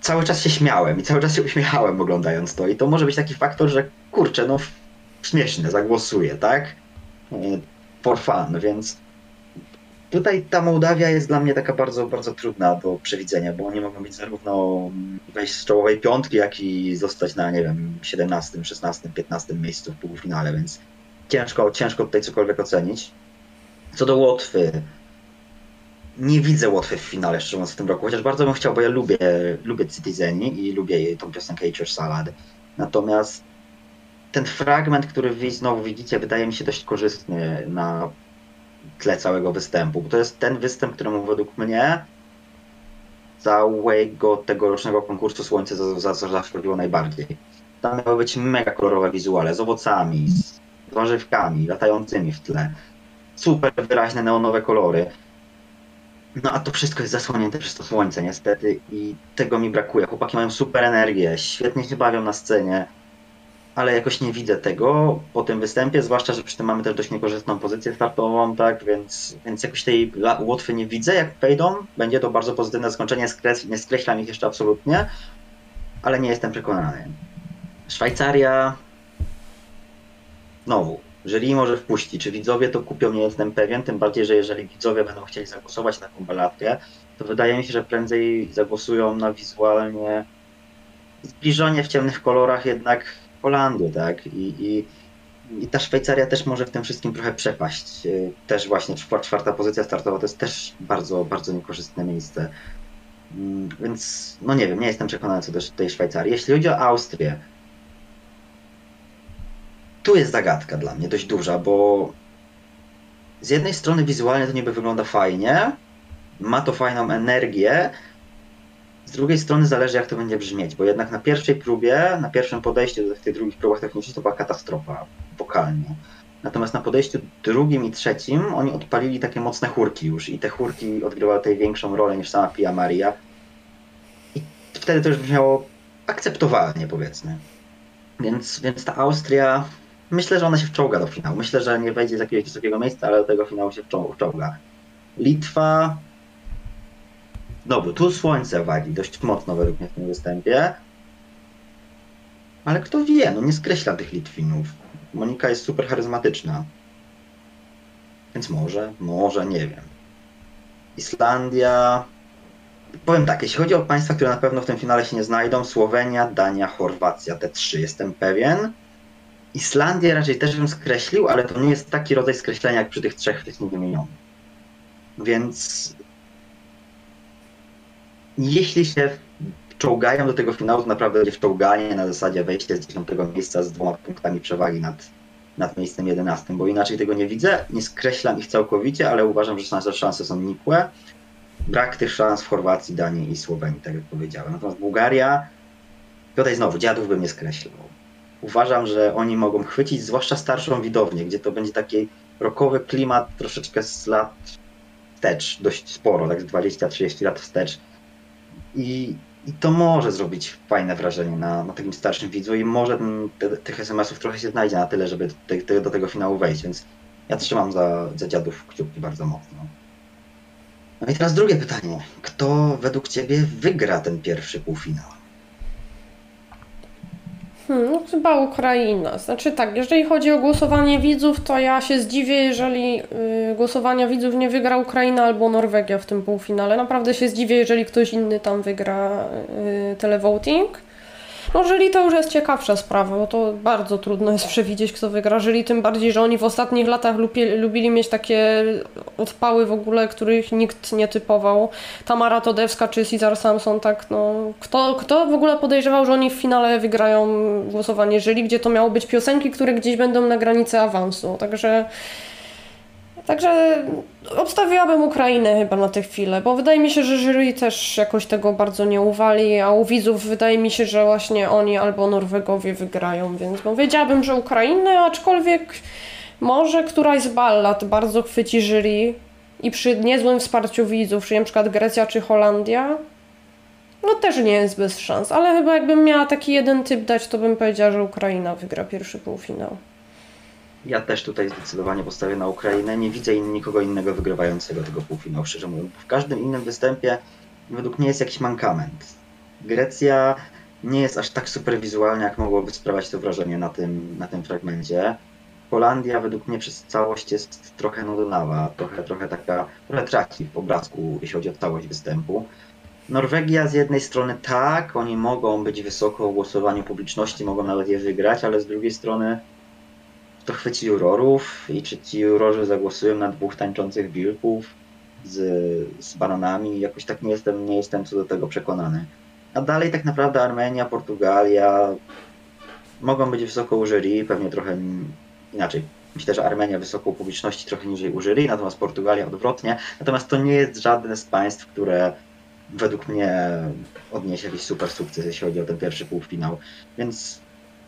S1: cały czas się śmiałem i cały czas się uśmiechałem oglądając to. I to może być taki faktor, że kurczę, no śmieszne, zagłosuję, tak? For fun, więc tutaj ta Mołdawia jest dla mnie taka bardzo, bardzo trudna do przewidzenia, bo oni mogą być zarówno wejść z czołowej piątki, jak i zostać na, nie wiem, 17, 16, 15 miejscu w półfinale, więc ciężko, ciężko tutaj cokolwiek ocenić. Co do Łotwy, nie widzę Łotwy w finale, szczerze mówiąc, w tym roku, chociaż bardzo bym chciał, bo ja lubię, lubię Citizeni i lubię tą piosenkę Eat Your Salad. Natomiast ten fragment, który wy znowu widzicie, wydaje mi się dość korzystny na tle całego występu. Bo to jest ten występ, któremu według mnie całego tegorocznego konkursu Słońce za- za- za- zaszkodziło najbardziej. Tam miały być mega kolorowe wizuale z owocami, z warzywkami latającymi w tle. Super wyraźne neonowe kolory. No a to wszystko jest zasłonięte przez to słońce niestety i tego mi brakuje. Chłopaki mają super energię, świetnie się bawią na scenie, ale jakoś nie widzę tego po tym występie, zwłaszcza, że przy tym mamy też dość niekorzystną pozycję startową, tak, więc, więc jakoś tej Łotwy nie widzę, jak wejdą, będzie to bardzo pozytywne zakończenie, skres, nie skreślam ich jeszcze absolutnie, ale nie jestem przekonany. Szwajcaria, znowu, jury może wpuści, czy widzowie to kupią, nie jestem pewien, tym bardziej, że jeżeli widzowie będą chcieli zagłosować na taką baladkę, to wydaje mi się, że prędzej zagłosują na wizualnie zbliżenie w ciemnych kolorach jednak Holandię, tak? I, i, I ta Szwajcaria też może w tym wszystkim trochę przepaść. Yy, Też właśnie czwar- czwarta pozycja startowa to jest też bardzo, bardzo niekorzystne miejsce. Mm, Więc no nie wiem, nie jestem przekonany co do tej Szwajcarii. Jeśli chodzi o Austrię, tu jest zagadka dla mnie dość duża, bo z jednej strony wizualnie to niby wygląda fajnie, ma to fajną energię, drugiej strony zależy jak to będzie brzmieć, bo jednak na pierwszej próbie, na pierwszym podejściu do tych drugich próbach technicznych to była katastrofa wokalnie. Natomiast na podejściu drugim i trzecim oni odpalili takie mocne chórki już i te chórki odgrywały tutaj większą rolę niż sama Pia Maria. I wtedy to już brzmiało akceptowalnie powiedzmy. Więc, więc ta Austria, myślę, że ona się wczołga do finału. Myślę, że nie wejdzie z jakiegoś wysokiego miejsca, ale do tego finału się wczoł- wczołga. Litwa, Znowu, tu słońce wali dość mocno według mnie w tym występie. Ale kto wie, no nie skreśla tych Litwinów. Monika jest super charyzmatyczna. Więc może, może, nie wiem. Islandia. Powiem tak, jeśli chodzi o państwa, które na pewno w tym finale się nie znajdą, Słowenia, Dania, Chorwacja, te trzy jestem pewien. Islandię raczej też bym skreślił, ale to nie jest taki rodzaj skreślenia jak przy tych trzech wcześniej wymienionych. Więc jeśli się czołgają do tego finału, to naprawdę będzie wczołganie na zasadzie wejście z 10 miejsca z dwoma punktami przewagi nad, nad miejscem 11, bo inaczej tego nie widzę. Nie skreślam ich całkowicie, ale uważam, że szanse, szanse są nikłe. Brak tych szans w Chorwacji, Danii i Słowenii, tak jak powiedziałem. Natomiast Bułgaria, tutaj znowu, dziadów bym nie skreślał. Uważam, że oni mogą chwycić, zwłaszcza starszą widownię, gdzie to będzie taki rokowy klimat troszeczkę z lat wstecz, dość sporo, tak z 20-30 lat wstecz. I, I to może zrobić fajne wrażenie na, na takim starszym widzu i może ten, te, tych SMS-ów trochę się znajdzie na tyle, żeby te, te, do tego finału wejść, więc ja trzymam za, za dziadów kciuki bardzo mocno. No i teraz drugie pytanie. Kto według Ciebie wygra ten pierwszy półfinał?
S2: Hmm, no chyba Ukraina. Znaczy tak, jeżeli chodzi o głosowanie widzów, to ja się zdziwię, jeżeli y, głosowania widzów nie wygra Ukraina albo Norwegia w tym półfinale. Naprawdę się zdziwię, jeżeli ktoś inny tam wygra y, televoting. No jury to już jest ciekawsza sprawa, bo to bardzo trudno jest przewidzieć, kto wygra jury, tym bardziej, że oni w ostatnich latach lubi, lubili mieć takie odpały w ogóle, których nikt nie typował. Tamara Todewska czy Cesar Samson, tak no. Kto, kto w ogóle podejrzewał, że oni w finale wygrają głosowanie jury, gdzie to miało być piosenki, które gdzieś będą na granicy awansu, także... Także obstawiłabym Ukrainę chyba na tę chwilę, bo wydaje mi się, że jury też jakoś tego bardzo nie uwali, a u widzów wydaje mi się, że właśnie oni albo Norwegowie wygrają, więc powiedziałabym, że Ukrainę, aczkolwiek może któraś z ballad bardzo chwyci jury i przy niezłym wsparciu widzów, czyli przykład Grecja czy Holandia, no też nie jest bez szans, ale chyba jakbym miała taki jeden typ dać, to bym powiedziała, że Ukraina wygra pierwszy półfinał.
S1: Ja też tutaj zdecydowanie postawię na Ukrainę. Nie widzę nikogo innego wygrywającego tego półfinału, szczerze mówiąc. W każdym innym występie według mnie jest jakiś mankament. Grecja nie jest aż tak super wizualna, jak mogłoby sprawiać to wrażenie na tym, na tym fragmencie. Holandia według mnie przez całość jest trochę nudnawa, trochę, trochę taka, trochę traci w obrazku, jeśli chodzi o całość występu. Norwegia z jednej strony tak, oni mogą być wysoko w głosowaniu publiczności, mogą nawet je wygrać, ale z drugiej strony to chwyci jurorów i czy ci jurorzy zagłosują na dwóch tańczących wilków z, z bananami. Jakoś tak nie jestem, nie jestem co do tego przekonany. A dalej tak naprawdę Armenia, Portugalia mogą być wysoko u jury, pewnie trochę inaczej. Myślę, że Armenia wysoko u publiczności, trochę niżej u jury, natomiast Portugalia odwrotnie. Natomiast to nie jest żadne z państw, które według mnie odniesie jakiś super sukces, jeśli chodzi o ten pierwszy półfinał. Więc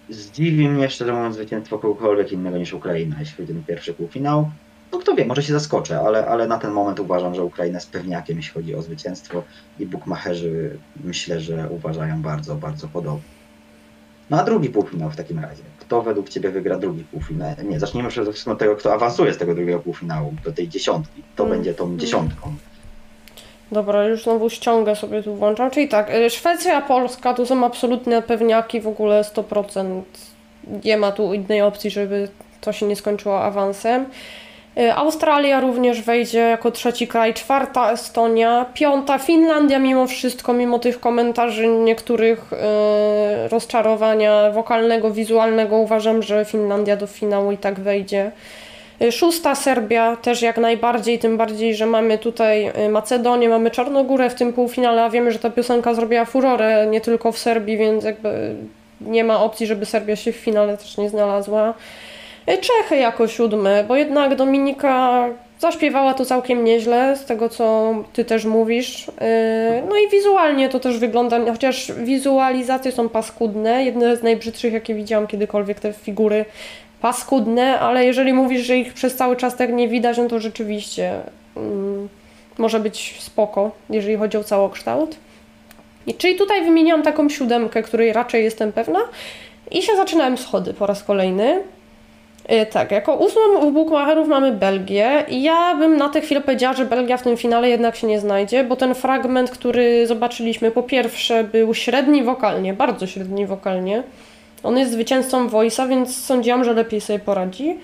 S1: Zdziwi mnie szczerze mówiąc zwycięstwo kogokolwiek innego niż Ukraina, jeśli chodzi o ten pierwszy półfinał. No kto wie, może się zaskoczę, ale, ale na ten moment uważam, że Ukraina jest pewniakiem, jeśli chodzi o zwycięstwo i bukmacherzy myślę, że uważają bardzo, bardzo podobnie. No a drugi półfinał w takim razie. Kto według Ciebie wygra drugi półfinał? Nie, zacznijmy przede wszystkim od tego, kto awansuje z tego drugiego półfinału, do tej dziesiątki. Kto mm. będzie tą dziesiątką?
S2: Dobra, już znowu ściągę sobie tu włączam. Czyli tak, y, Szwecja, Polska to są absolutne pewniaki, w ogóle 100%. Nie ma tu innej opcji, żeby to się nie skończyło awansem. Y, Australia również wejdzie jako trzeci kraj, czwarta Estonia, piąta Finlandia mimo wszystko, mimo tych komentarzy niektórych yy, rozczarowania wokalnego, wizualnego uważam, że Finlandia do finału i tak wejdzie. Y, szósta Serbia też jak najbardziej, tym bardziej, że mamy tutaj y, Macedonię, mamy Czarnogórę w tym półfinale, a wiemy, że ta piosenka zrobiła furorę nie tylko w Serbii, więc jakby nie ma opcji, żeby Serbia się w finale też nie znalazła. Y, Czechy jako siódme, bo jednak Dominika zaśpiewała to całkiem nieźle, z tego co ty też mówisz. No i wizualnie to też wygląda, chociaż wizualizacje są paskudne, jedne z najbrzydszych, jakie widziałam kiedykolwiek, te figury paskudne, ale jeżeli mówisz, że ich przez cały czas tak nie widać, no to rzeczywiście mm, może być spoko, jeżeli chodzi o całokształt. I czyli tutaj wymieniłam taką siódemkę, której raczej jestem pewna i się zaczynałem schody po raz kolejny. Yy, tak, jako ósmą u Bukmacherów mamy Belgię i ja bym na tę chwilę powiedziała, że Belgia w tym finale jednak się nie znajdzie, bo ten fragment, który zobaczyliśmy, po pierwsze był średni wokalnie, bardzo średni wokalnie, on jest zwycięzcą Voice'a, więc sądziłam, że lepiej sobie poradzi.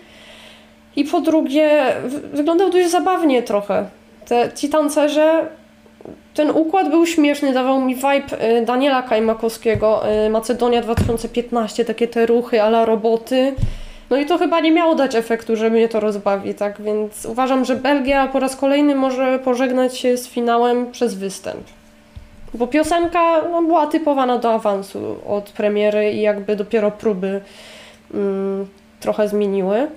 S2: I po drugie, wyglądał dość zabawnie trochę. Te, ci tancerze, ten układ był śmieszny, dawał mi vibe y, Daniela Kajmakowskiego, y, Macedonia 2015, takie te ruchy ala roboty. No i to chyba nie miało dać efektu, że mnie to rozbawi, tak? Więc uważam, że Belgia po raz kolejny może pożegnać się z finałem przez występ. Bo piosenka no, była typowana do awansu od premiery i jakby dopiero próby mm, trochę zmieniły.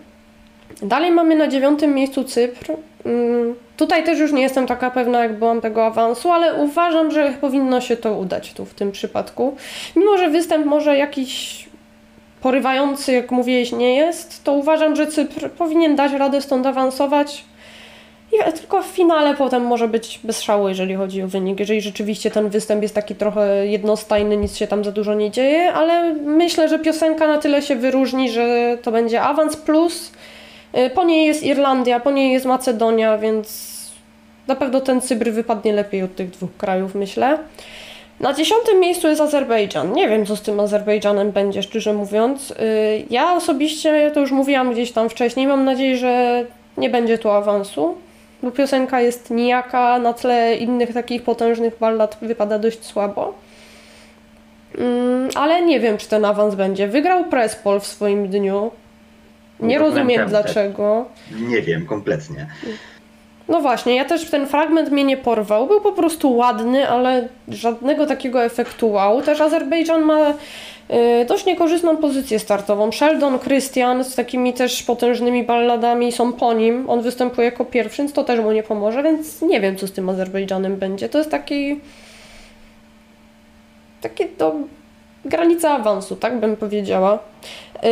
S2: Dalej mamy na dziewiątym miejscu Cypr. Mm, tutaj też już nie jestem taka pewna, jak byłam tego awansu, ale uważam, że powinno się to udać tu w tym przypadku. Mimo, że występ może jakiś porywający, jak mówiłeś, nie jest, to uważam, że Cypr powinien dać radę stąd awansować. I tylko w finale potem może być bez szału, jeżeli chodzi o wynik. Jeżeli rzeczywiście ten występ jest taki trochę jednostajny, nic się tam za dużo nie dzieje, ale myślę, że piosenka na tyle się wyróżni, że to będzie awans plus. Y, Po niej jest Irlandia, po niej jest Macedonia, więc na pewno ten Cypr wypadnie lepiej od tych dwóch krajów, myślę. Na dziesiątym miejscu jest Azerbejdżan. Nie wiem, co z tym Azerbejdżanem będzie, szczerze mówiąc. Y, Ja osobiście, to już mówiłam gdzieś tam wcześniej, mam nadzieję, że nie będzie tu awansu, bo piosenka jest nijaka, na tle innych takich potężnych ballad wypada dość słabo. Mm, Ale nie wiem, czy ten awans będzie. Wygrał Prespol w swoim dniu. Nie
S1: No
S2: rozumiem dlaczego.
S1: Nie wiem, kompletnie.
S2: No właśnie, ja też ten fragment mnie nie porwał. Był po prostu ładny, ale żadnego takiego efektu wow. Też Azerbejdżan ma dość niekorzystną pozycję startową. Sheldon Christian z takimi też potężnymi balladami są po nim. On występuje jako pierwszy, więc to też mu nie pomoże, więc nie wiem, co z tym Azerbejdżanem będzie. To jest taki... Takie to... Granica awansu, tak bym powiedziała. Y,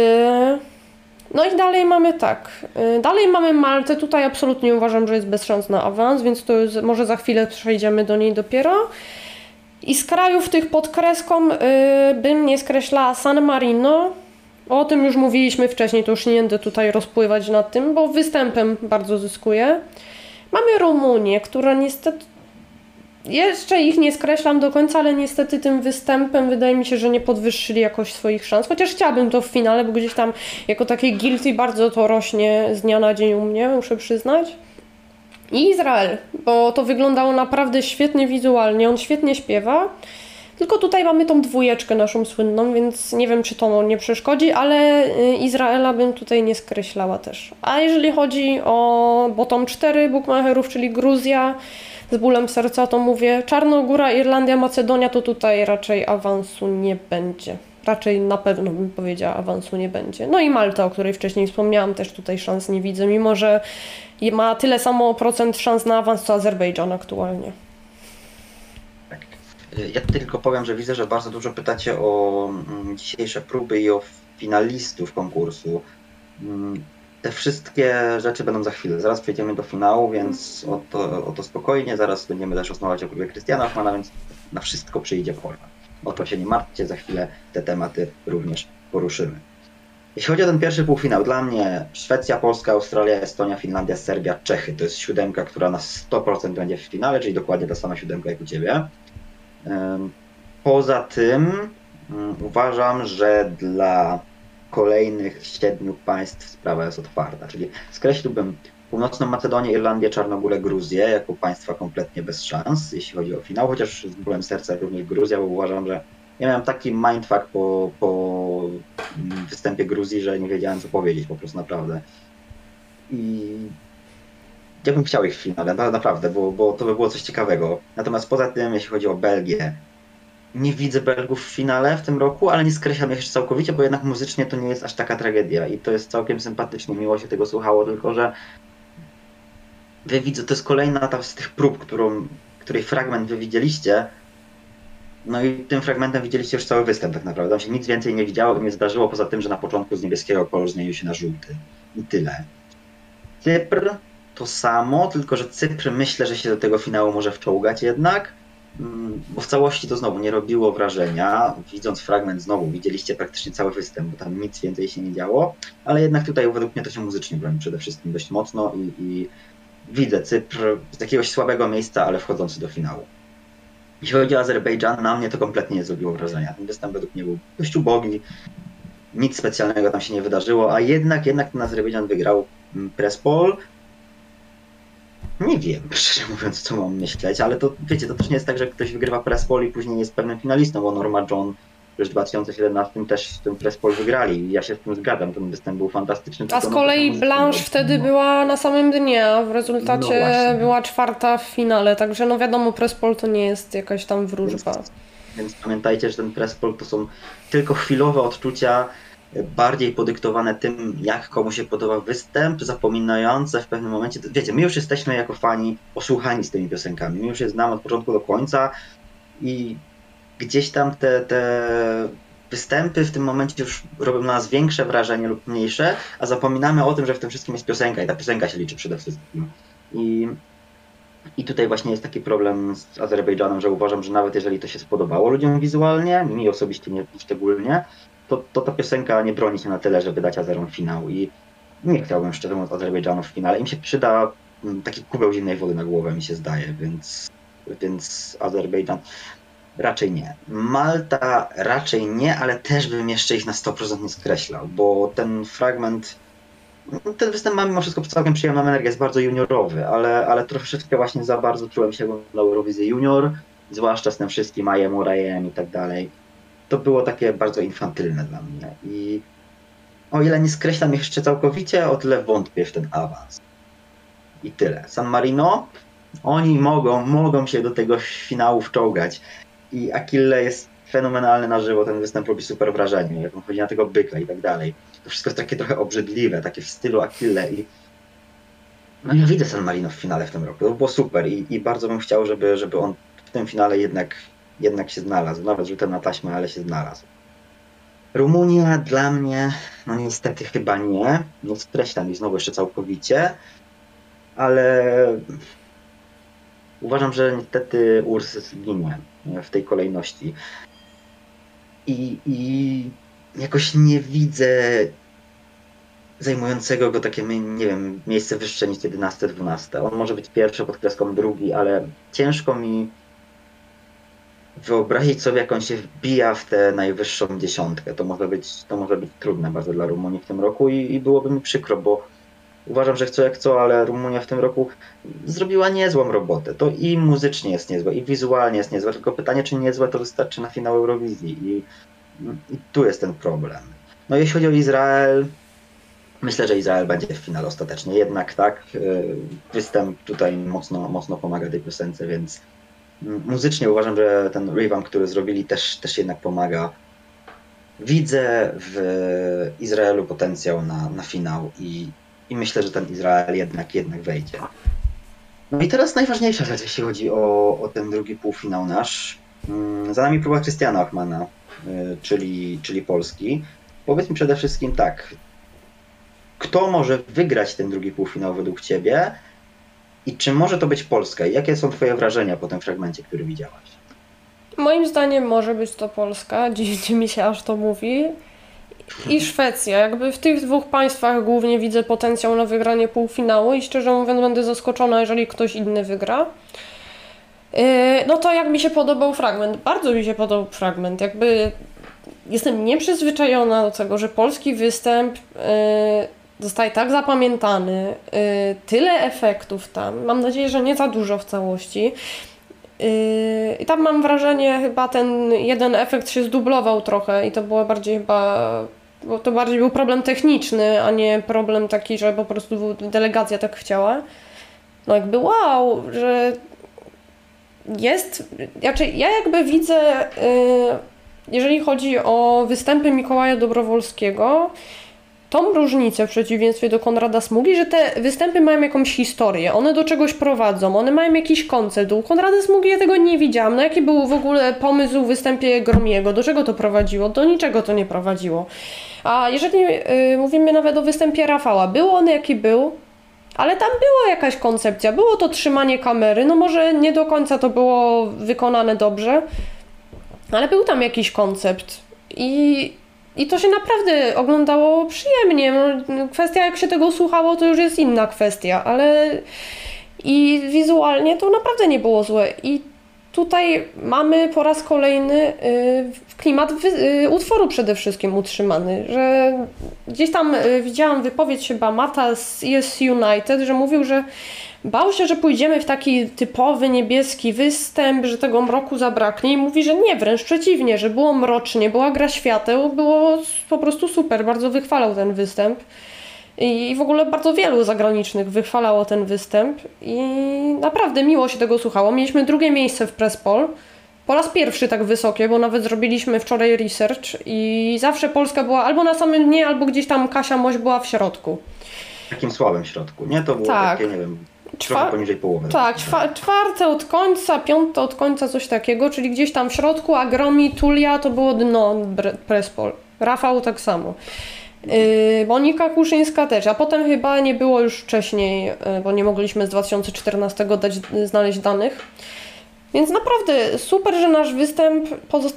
S2: no i dalej mamy tak. y, Dalej mamy Maltę. Tutaj absolutnie uważam, że jest bez szans na awans, więc to jest, może za chwilę przejdziemy do niej dopiero. I z krajów tych pod kreską y, bym nie skreślała San Marino. O tym już mówiliśmy wcześniej, to już nie będę tutaj rozpływać nad tym, bo występem bardzo zyskuje. Mamy Rumunię, która niestety. Jeszcze ich nie skreślam do końca, ale niestety tym występem wydaje mi się, że nie podwyższyli jakoś swoich szans. Chociaż chciałabym to w finale, bo gdzieś tam jako takie guilty bardzo to rośnie z dnia na dzień u mnie, muszę przyznać. I Izrael, bo to wyglądało naprawdę świetnie wizualnie, on świetnie śpiewa. Tylko tutaj mamy tą dwójeczkę naszą słynną, więc nie wiem, czy to nie przeszkodzi, ale y, Izraela bym tutaj nie skreślała też. A jeżeli chodzi o bottom 4 bookmacherów, czyli Gruzja, z bólem serca to mówię, Czarnogóra, Irlandia, Macedonia, to tutaj raczej awansu nie będzie. Raczej na pewno bym powiedziała, awansu nie będzie. No i Malta, o której wcześniej wspomniałam, też tutaj szans nie widzę, mimo że ma tyle samo procent szans na awans co Azerbejdżan aktualnie.
S1: Tak. Ja tylko powiem, że widzę, że bardzo dużo pytacie o mm, dzisiejsze próby i o finalistów konkursu. Mm, Te wszystkie rzeczy będą za chwilę. Zaraz przejdziemy do finału, więc o to, o to spokojnie. Zaraz będziemy też rozmawiać o próbie Krystiana Ochmana, więc na wszystko przyjdzie pora. O to się nie martwcie, za chwilę te tematy również poruszymy. Jeśli chodzi o ten pierwszy półfinał, dla mnie Szwecja, Polska, Australia, Estonia, Finlandia, Serbia, Czechy to jest siódemka, która na 100% będzie w finale, czyli dokładnie ta sama siódemka jak u Ciebie. Poza tym mm, uważam, że dla kolejnych siedmiu państw sprawa jest otwarta, czyli skreśliłbym Północną Macedonię, Irlandię, Czarnogórę, Gruzję jako państwa kompletnie bez szans, jeśli chodzi o finał, chociaż z bólem serca również Gruzja, bo uważam, że ja miałem taki mindfuck po, po występie Gruzji, że nie wiedziałem co powiedzieć po prostu naprawdę. I ja bym chciał ich w finale, na- naprawdę, bo, bo to by było coś ciekawego. Natomiast poza tym, jeśli chodzi o Belgię, nie widzę Belgów w finale w tym roku, ale nie skreślam ich całkowicie, bo jednak muzycznie to nie jest aż taka tragedia i to jest całkiem sympatyczne, miło się tego słuchało, tylko że wy widzę, to jest kolejna ta z tych prób, którą, której fragment wy widzieliście, no i tym fragmentem widzieliście już cały występ tak naprawdę. Tam się nic więcej nie widziało nie zdarzyło, poza tym, że na początku z niebieskiego kolor zmienił się na żółty. I tyle. Cypr to samo, tylko że Cypr myślę, że się do tego finału może wczołgać jednak, mm, bo w całości to znowu nie robiło wrażenia. Widząc fragment znowu widzieliście praktycznie cały występ, bo tam nic więcej się nie działo, ale jednak tutaj według mnie to się muzycznie broni przede wszystkim dość mocno i, i widzę Cypr z jakiegoś słabego miejsca, ale wchodzący do finału. Jeśli chodzi o Azerbejdżan, na mnie to kompletnie nie zrobiło wrażenia. Ten występ według mnie był dość ubogi, nic specjalnego tam się nie wydarzyło, a jednak, jednak ten Azerbejdżan wygrał mm, Prespol. Nie wiem, szczerze mówiąc, co mam myśleć, ale to wiecie, to też nie jest tak, że ktoś wygrywa press poll i później jest pewnym finalistą, bo Norma John już w 2017 też ten press poll wygrali. Ja się z tym zgadzam, ten występ był fantastyczny.
S2: A z
S1: no,
S2: kolei Blanche wtedy
S1: no.
S2: była na samym dnie, a w
S1: No
S2: rezultacie
S1: właśnie.
S2: była czwarta w finale, także no wiadomo, Prespol to nie jest jakaś tam wróżba.
S1: Więc pamiętajcie, że ten press poll to są tylko chwilowe odczucia, bardziej podyktowane tym, jak komu się podoba występ, zapominające w pewnym momencie. Wiecie, my już jesteśmy jako fani osłuchani z tymi piosenkami. My już je znamy od początku do końca i gdzieś tam te, te występy w tym momencie już robią na nas większe wrażenie lub mniejsze, a zapominamy o tym, że w tym wszystkim jest piosenka i ta piosenka się liczy przede wszystkim. I i tutaj właśnie jest taki problem z Azerbejdżanem, że uważam, że nawet jeżeli to się spodobało ludziom wizualnie, mi osobiście nie szczególnie, to, to ta piosenka nie broni się na tyle, żeby dać Azerom finał i nie chciałbym szczerze mówiąc Azerbejdżanu w finale. Im się przyda mm, taki kubeł zimnej wody na głowę, mi się zdaje, więc, więc Azerbejdżan raczej nie. Malta raczej nie, ale też bym jeszcze ich na 100% nie skreślał, bo ten fragment ten występ ma mimo wszystko całkiem przyjemną energię, jest bardzo juniorowy, ale, ale troszeczkę właśnie za bardzo czułem się na Eurowizję Junior, zwłaszcza z tym wszystkim Ajem, Urajem i tak dalej. To było takie bardzo infantylne dla mnie i o ile nie skreślam jeszcze całkowicie, o tyle wątpię w ten awans. I tyle. San Marino, oni mogą, mogą się do tego finału wczołgać i Akille jest fenomenalny na żywo, ten występ robi super wrażenie, jak on chodzi na tego byka i tak dalej. To wszystko jest takie trochę obrzydliwe, takie w stylu Achille i no ja widzę San Marino w finale w tym roku, to było super i, i bardzo bym chciał, żeby, żeby on w tym finale jednak, jednak się znalazł, nawet rzutem na taśmę, ale się znalazł. Rumunia dla mnie, no niestety chyba nie, nie skreślam jej znowu jeszcze całkowicie, ale uważam, że niestety Urs zginie w tej kolejności. I, i jakoś nie widzę zajmującego go takie, nie wiem, miejsce wyższe niż 11-12. On może być pierwszy pod kreską drugi, ale ciężko mi wyobrazić sobie, jak on się wbija w tę najwyższą dziesiątkę. To może być, to może być trudne bardzo dla Rumunii w tym roku i, i byłoby mi przykro, bo uważam, że chcą jak co, ale Rumunia w tym roku zrobiła niezłą robotę. To i muzycznie jest niezłe, i wizualnie jest niezłe, tylko pytanie, czy niezłe to wystarczy na finał Eurowizji i i tu jest ten problem. No jeśli chodzi o Izrael, myślę, że Izrael będzie w finale ostatecznie. Jednak tak, występ tutaj mocno, mocno pomaga tej piosence, więc muzycznie uważam, że ten revamp, który zrobili też, też jednak pomaga. Widzę w Izraelu potencjał na, na finał i, i myślę, że ten Izrael jednak, jednak wejdzie. No i teraz najważniejsza rzecz, jeśli chodzi o, o ten drugi półfinał nasz. Mm, Za nami próba Krystiana Ochmana, y, czyli, czyli Polski. Powiedz mi przede wszystkim tak, kto może wygrać ten drugi półfinał według Ciebie i czy może to być Polska? Jakie są Twoje wrażenia po tym fragmencie, który widziałaś?
S2: Moim zdaniem może być to Polska, dziwi mi się aż to mówi. I Szwecja. Jakby w tych dwóch państwach głównie widzę potencjał na wygranie półfinału i szczerze mówiąc będę zaskoczona, jeżeli ktoś inny wygra. Yy, No to jak mi się podobał fragment? Bardzo mi się podobał fragment. Jakby jestem nieprzyzwyczajona do tego, że polski występ yy, zostaje tak zapamiętany, yy, tyle efektów tam. Mam nadzieję, że nie za dużo w całości. I tam mam wrażenie, chyba ten jeden efekt się zdublował trochę i to było bardziej chyba. Bo to bardziej był problem techniczny, a nie problem taki, że po prostu delegacja tak chciała. No jakby wow, że jest. Znaczy, ja jakby widzę, yy, jeżeli chodzi o występy Mikołaja Dobrowolskiego, tą różnicę w przeciwieństwie do Konrada Smugi, że te występy mają jakąś historię, one do czegoś prowadzą, one mają jakiś koncept. U Konrada Smugi ja tego nie widziałam. No jaki był w ogóle pomysł w występie Gromiego? Do czego to prowadziło? Do niczego to nie prowadziło. A jeżeli yy, mówimy nawet o występie Rafała, był on jaki był, ale tam była jakaś koncepcja, było to trzymanie kamery, no może nie do końca to było wykonane dobrze, ale był tam jakiś koncept i, i to się naprawdę oglądało przyjemnie. No, kwestia jak się tego słuchało to już jest inna kwestia, ale i wizualnie to naprawdę nie było złe i tutaj mamy po raz kolejny y, klimat y, utworu przede wszystkim utrzymany, że gdzieś tam y, widziałam wypowiedź chyba Mata z ES United, że mówił, że bał się, że pójdziemy w taki typowy niebieski występ, że tego mroku zabraknie i mówi, że nie, wręcz przeciwnie, że było mrocznie, była gra świateł, było po prostu super, bardzo wychwalał ten występ. I w ogóle bardzo wielu zagranicznych wychwalało ten występ i naprawdę miło się tego słuchało. Mieliśmy drugie miejsce w Prespol. Po raz pierwszy tak wysokie, bo nawet zrobiliśmy wczoraj research i zawsze Polska była albo na samym dnie, albo gdzieś tam Kasia Moś była w środku.
S1: W takim słabym środku, nie? To było
S2: Tak.
S1: takie, nie wiem,
S2: Czwa-
S1: trochę poniżej połowy.
S2: Tak, czwa- czwarte od końca, piąte od końca, coś takiego, czyli gdzieś tam w środku, a Gromi, Tulia to było dno Prespol. Rafał tak samo. Yy, Monika Kuszyńska też, a potem chyba nie było już wcześniej, yy, bo nie mogliśmy z 2014 dać, znaleźć danych. Więc naprawdę super, że nasz występ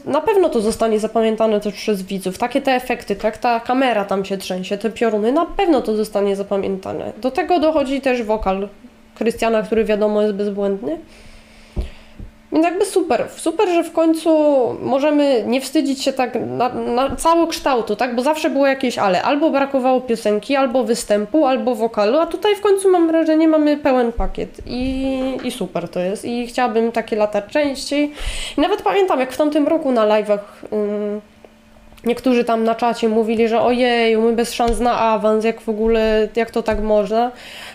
S2: na pewno to zostanie zapamiętane też przez widzów. Takie te efekty, tak ta kamera tam się trzęsie, te pioruny, na pewno to zostanie zapamiętane. Do tego dochodzi też wokal Krystiana, który wiadomo jest bezbłędny. Więc jakby super, super, że w końcu możemy nie wstydzić się tak na, na cały kształtu, tak? Bo zawsze było jakieś ale. Albo brakowało piosenki, albo występu, albo wokalu, a tutaj w końcu mam wrażenie, mamy pełen pakiet i, i super to jest. I chciałabym takie lata częściej. I nawet pamiętam, jak w tamtym roku na live'ach ym, niektórzy tam na czacie mówili, że ojej, my bez szans na awans, jak w ogóle, jak to tak można.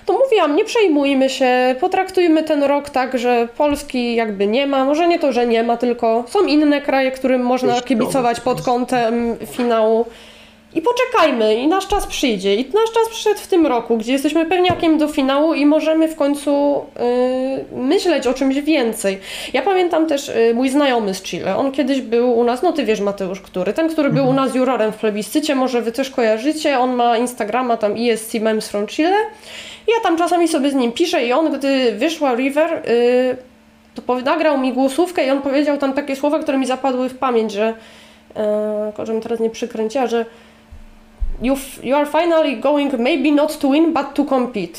S2: To mówiłam, nie przejmujmy się, potraktujmy ten rok tak, że Polski jakby nie ma, może nie to, że nie ma, tylko są inne kraje, którym można kibicować pod kątem finału. I poczekajmy, i nasz czas przyjdzie. I nasz czas przyszedł w tym roku, gdzie jesteśmy pewniakiem do finału i możemy w końcu yy, myśleć o czymś więcej. Ja pamiętam też yy, mój znajomy z Chile. On kiedyś był u nas, no ty wiesz Mateusz, który? Ten, który był u nas jurorem w plebiscycie, może wy też kojarzycie. On ma Instagrama tam ESC Memes from Chile. Ja tam czasami sobie z nim piszę i on, gdy wyszła River, yy, to nagrał mi głosówkę i on powiedział tam takie słowa, które mi zapadły w pamięć, że yy, żebym teraz nie przykręciła, że you, you are finally going maybe not to win, but to compete.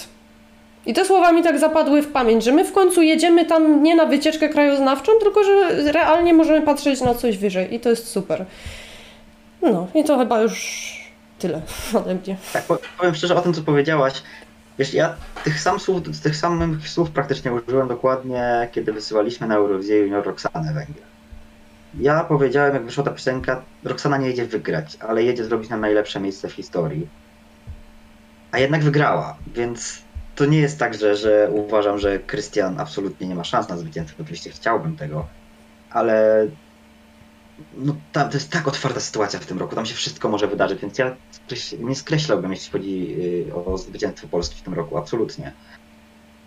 S2: I te słowa mi tak zapadły w pamięć, że my w końcu jedziemy tam nie na wycieczkę krajoznawczą, tylko że realnie możemy patrzeć na coś wyżej i to jest super. No i to chyba już tyle ode mnie.
S1: Tak, po- powiem szczerze o tym, co powiedziałaś. Wiesz, ja tych, sam słów, tych samych słów praktycznie użyłem dokładnie, kiedy wysyłaliśmy na Eurowizję Junior Roxanę Węgiel. Ja powiedziałem, jak wyszła ta piosenka, Roxana nie jedzie wygrać, ale jedzie zrobić nam najlepsze miejsce w historii. A jednak wygrała, więc to nie jest tak, że, że uważam, że Krystian absolutnie nie ma szans na zwycięstwo. Oczywiście chciałbym tego, ale no, tam, to jest tak otwarta sytuacja w tym roku, tam się wszystko może wydarzyć, więc ja nie skreślałbym, jeśli chodzi y, o zwycięstwo Polski w tym roku, absolutnie.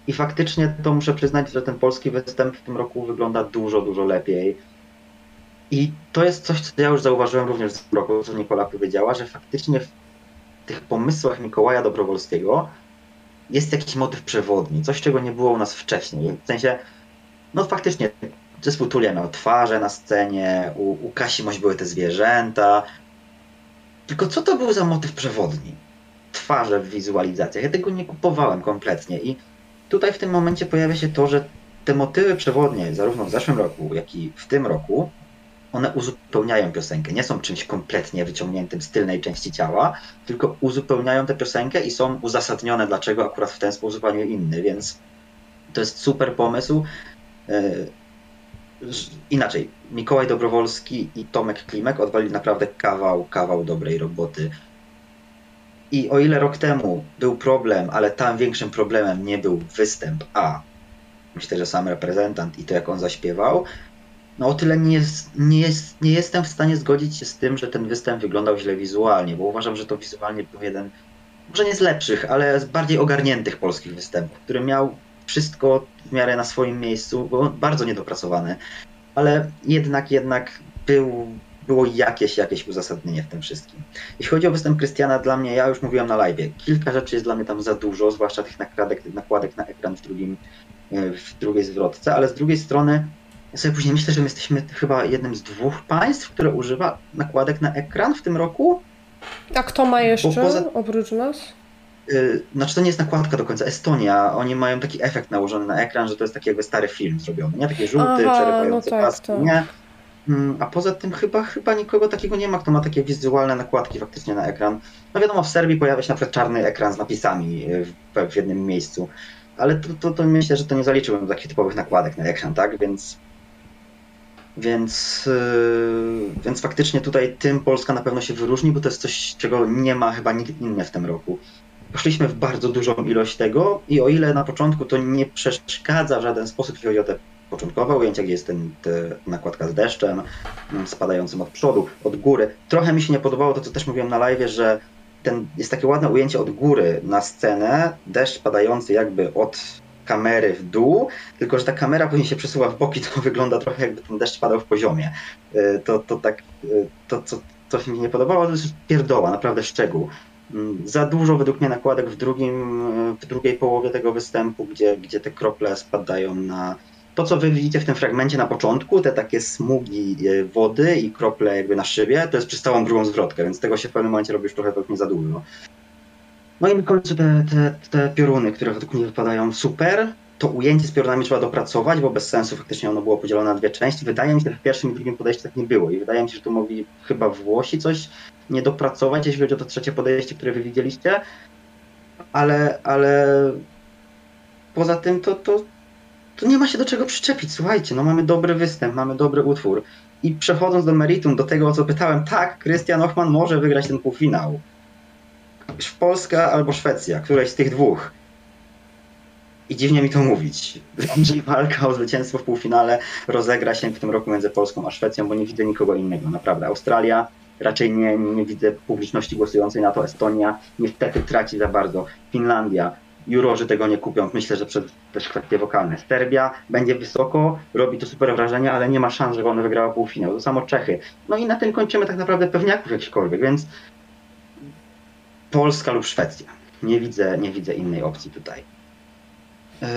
S1: I faktycznie to muszę przyznać, że ten polski występ w tym roku wygląda dużo, dużo lepiej. I to jest coś, co ja już zauważyłem również w tym roku, co Nikola powiedziała, że faktycznie w tych pomysłach Mikołaja Dobrowolskiego jest jakiś motyw przewodni, coś, czego nie było u nas wcześniej. W sensie, no faktycznie, zespół Tulia miał twarze na scenie, u, u Kasi Moś były te zwierzęta. Tylko co to był za motyw przewodni? Twarze w wizualizacjach. Ja tego nie kupowałem kompletnie i tutaj w tym momencie pojawia się to, że te motywy przewodnie, zarówno w zeszłym roku, jak i w tym roku, one uzupełniają piosenkę. Nie są czymś kompletnie wyciągniętym z tylnej części ciała, tylko uzupełniają tę piosenkę i są uzasadnione, dlaczego akurat w ten sposób, a nie inny, więc to jest super pomysł. Ż- Inaczej, Mikołaj Dobrowolski i Tomek Klimek odwalili naprawdę kawał, kawał dobrej roboty. I o ile rok temu był problem, ale tam większym problemem nie był występ, a myślę, że sam reprezentant i to, jak on zaśpiewał, no o tyle nie, jest, nie, jest, nie jestem w stanie zgodzić się z tym, że ten występ wyglądał źle wizualnie, bo uważam, że to wizualnie był jeden, może nie z lepszych, ale z bardziej ogarniętych polskich występów, który miał wszystko w miarę na swoim miejscu, był bardzo niedopracowany, ale jednak, jednak był, było jakieś, jakieś uzasadnienie w tym wszystkim. Jeśli chodzi o występ Krystiana, dla mnie, ja już mówiłem na live, kilka rzeczy jest dla mnie tam za dużo, zwłaszcza tych nakładek, nakładek na ekran w, drugim, e, w drugiej zwrotce, ale z drugiej strony ja sobie później myślę, że my jesteśmy chyba jednym z dwóch państw, które używa nakładek na ekran w tym roku.
S2: A kto ma jeszcze
S1: poza-
S2: oprócz nas?
S1: Yy, znaczy to nie jest nakładka do końca. Estonia, oni mają taki efekt nałożony na ekran, że to jest taki jakby stary film zrobiony. Nie taki żółty,
S2: Aha,
S1: przerywający
S2: no tak,
S1: paski,
S2: tak.
S1: nie. Mm, A poza tym chyba, chyba nikogo takiego nie ma, kto ma takie wizualne nakładki faktycznie na ekran. No wiadomo, w Serbii pojawia się na przykład czarny ekran z napisami yy, w, w jednym miejscu. Ale to, to, to myślę, że to nie zaliczyłbym do takich typowych nakładek na ekran, tak? Więc więc, yy, więc faktycznie tutaj tym Polska na pewno się wyróżni, bo to jest coś, czego nie ma chyba nikt inny w tym roku. Poszliśmy w bardzo dużą ilość tego i o ile na początku to nie przeszkadza w żaden sposób, jeśli chodzi o te początkowe ujęcia, gdzie jest ten, te nakładka z deszczem mm, spadającym od przodu, od góry. Trochę mi się nie podobało to, co też mówiłem na live, że ten, jest takie ładne ujęcie od góry na scenę, deszcz padający jakby od kamery w dół, tylko że ta kamera później się przesuwa w boki, to wygląda trochę jakby ten deszcz padał w poziomie. Y, To, to tak, y, to co, się mi nie podobało, to jest pierdoła, naprawdę szczegół. Mm, Za dużo według mnie nakładek w, drugim, y, w drugiej połowie tego występu, gdzie, gdzie te krople spadają na, to, co wy widzicie w tym fragmencie na początku, te takie smugi e, wody i krople jakby na szybie, to jest przez całą drugą zwrotkę, więc tego się w pewnym momencie robi trochę mnie za dużo. No i końcu te, te, te pioruny, które według mnie wypadają super. To ujęcie z piorunami trzeba dopracować, bo bez sensu faktycznie ono było podzielone na dwie części. Wydaje mi się, że w pierwszym i drugim podejściu tak nie było i wydaje mi się, że tu mogli chyba Włosi coś nie dopracować, jeśli chodzi o to trzecie podejście, które wy widzieliście. Ale, ale poza tym to, to, to nie ma się do czego przyczepić. Słuchajcie, no mamy dobry występ, mamy dobry utwór. I przechodząc do meritum, do tego o co pytałem, tak, Krystian Ochman może wygrać ten półfinał. Polska albo Szwecja, któreś z tych dwóch. I dziwnie mi to mówić. Że walka o zwycięstwo w półfinale rozegra się w tym roku między Polską a Szwecją, bo nie widzę nikogo innego. Naprawdę. Australia raczej nie, nie widzę publiczności głosującej na to. Estonia niestety traci za bardzo. Finlandia. Jurorzy tego nie kupią. Myślę, że przez też kwestie wokalne. Serbia będzie wysoko, robi to super wrażenie, ale nie ma szans, żeby ona wygrała półfinał. To samo Czechy. No i na tym kończymy tak naprawdę pewniaków jakichkolwiek, więc Polska lub Szwecja. Nie widzę, nie widzę innej opcji tutaj. Yy,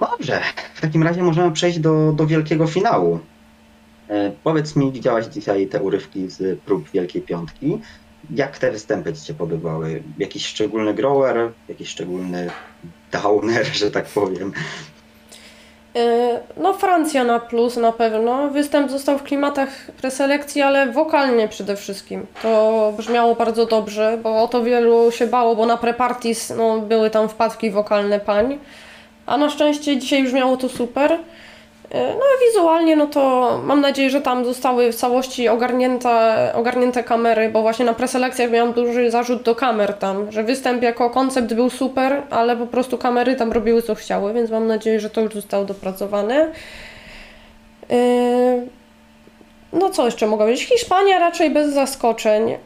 S1: Dobrze, w takim razie możemy przejść do, do wielkiego finału. Yy, Powiedz mi, widziałaś dzisiaj te urywki z prób Wielkiej Piątki. Jak te występy Ci się podobały? Jakiś szczególny grower, jakiś szczególny downer, że tak powiem?
S2: E, No, Francja na plus na pewno. Występ został w klimatach preselekcji, ale wokalnie przede wszystkim. To brzmiało bardzo dobrze, bo o to wielu się bało, bo na prepartis no, były tam wpadki wokalne pań. A na szczęście dzisiaj brzmiało to super. E, No a wizualnie, no to mam nadzieję, że tam zostały w całości ogarnięte, ogarnięte kamery, bo właśnie na preselekcjach miałam duży zarzut do kamer tam, że występ jako koncept był super, ale po prostu kamery tam robiły co chciały, więc mam nadzieję, że to już zostało dopracowane. Yy, No co jeszcze mogę powiedzieć? Hiszpania raczej bez zaskoczeń yy,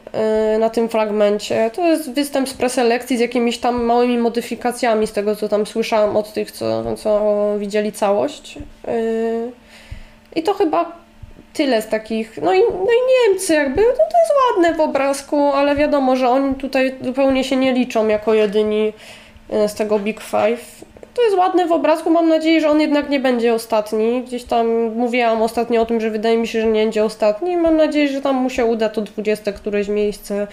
S2: na tym fragmencie. To jest występ z preselekcji z jakimiś tam małymi modyfikacjami z tego, co tam słyszałam od tych, co, co widzieli całość. Yy, I to chyba tyle z takich. No i, no i Niemcy jakby, no to jest ładne w obrazku, ale wiadomo, że oni tutaj zupełnie się nie liczą jako jedyni yy, z tego Big Five. To jest ładne w obrazku, mam nadzieję, że on jednak nie będzie ostatni. Gdzieś tam mówiłam ostatnio o tym, że wydaje mi się, że nie będzie ostatni. Mam nadzieję, że tam mu się uda to 20 któreś miejsce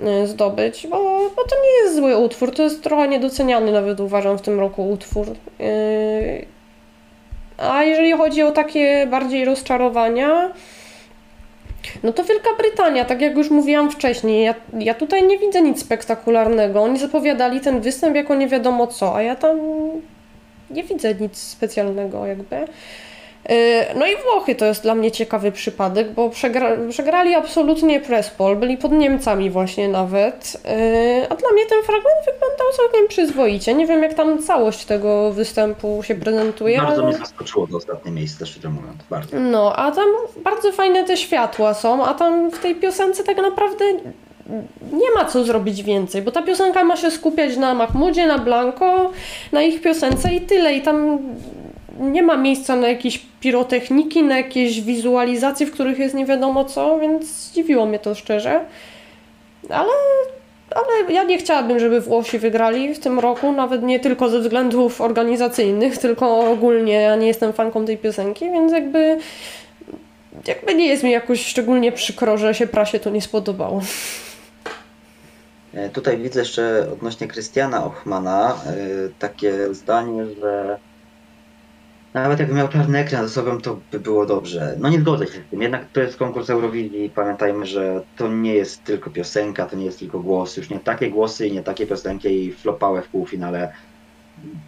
S2: y, zdobyć, bo, bo to nie jest zły utwór, to jest trochę niedoceniany nawet uważam w tym roku utwór. Yy, A jeżeli chodzi o takie bardziej rozczarowania, no to Wielka Brytania, tak jak już mówiłam wcześniej, ja, ja tutaj nie widzę nic spektakularnego. Oni zapowiadali ten występ jako nie wiadomo co, a ja tam nie widzę nic specjalnego jakby. Yy, No i Włochy to jest dla mnie ciekawy przypadek, bo przegra przegrali absolutnie Prespol, byli pod Niemcami właśnie nawet, Yy, a dla mnie ten fragment wyglądał całkiem przyzwoicie. Nie wiem jak tam całość tego występu się prezentuje,
S1: Bardzo
S2: ale...
S1: mnie zaskoczyło to ostatnie miejsce, szczerze mówiąc. Bardzo.
S2: No, a tam bardzo fajne te światła są, a tam w tej piosence tak naprawdę nie ma co zrobić więcej, bo ta piosenka ma się skupiać na Mahmudzie, na Blanco, na ich piosence i tyle. I tam nie ma miejsca na jakieś pirotechniki, na jakieś wizualizacje, w których jest nie wiadomo co, więc zdziwiło mnie to szczerze. Ale, ale ja nie chciałabym, żeby Włosi wygrali w tym roku, nawet nie tylko ze względów organizacyjnych, tylko ogólnie ja nie jestem fanką tej piosenki, więc jakby jakby nie jest mi jakoś szczególnie przykro, że się prasie to nie spodobało.
S1: E, Tutaj widzę jeszcze odnośnie Krystiana Ochmana e, takie zdanie, że nawet jakby miał czarny ekran ze sobą, to by było dobrze. No nie zgodzę się z tym. Jednak to jest konkurs Eurowizji pamiętajmy, że to nie jest tylko piosenka, to nie jest tylko głos. Już nie takie głosy i nie takie piosenki i flopały w półfinale.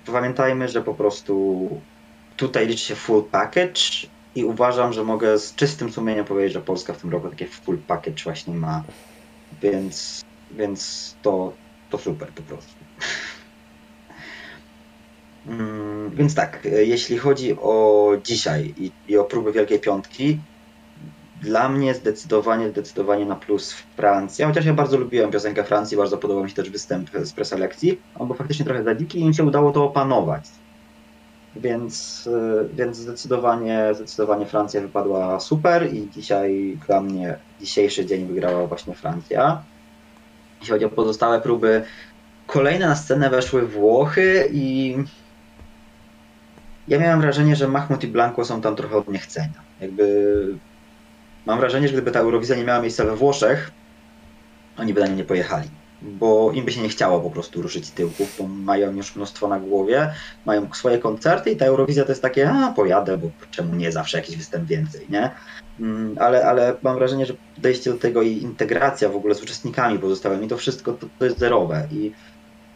S1: Pamiętajmy, że po prostu tutaj liczy się full package i uważam, że mogę z czystym sumieniem powiedzieć, że Polska w tym roku takie full package właśnie ma. Więc, więc to, to super po prostu. Mm, Więc tak, e, jeśli chodzi o dzisiaj i, i o próby Wielkiej Piątki, dla mnie zdecydowanie, zdecydowanie na plus Francja, chociaż ja bardzo lubiłem piosenkę Francji, bardzo podobał mi się też występ z preselekcji, on był faktycznie trochę za dziki i im się udało to opanować. Więc, e, więc zdecydowanie, zdecydowanie Francja wypadła super i dzisiaj dla mnie dzisiejszy dzień wygrała właśnie Francja. Jeśli chodzi o pozostałe próby, kolejne na scenę weszły Włochy i ja miałem wrażenie, że Mahmoud i Blanco są tam trochę od niechcenia. Jakby mam wrażenie, że gdyby ta Eurowizja nie miała miejsca we Włoszech, oni by na nie nie pojechali. Bo im by się nie chciało po prostu ruszyć tyłków, bo mają już mnóstwo na głowie, mają swoje koncerty i ta Eurowizja to jest takie, a pojadę, bo czemu nie zawsze jakiś występ więcej, nie? Mm, Ale, ale mam wrażenie, że podejście do tego i integracja w ogóle z uczestnikami pozostałymi, to wszystko to, to jest zerowe i,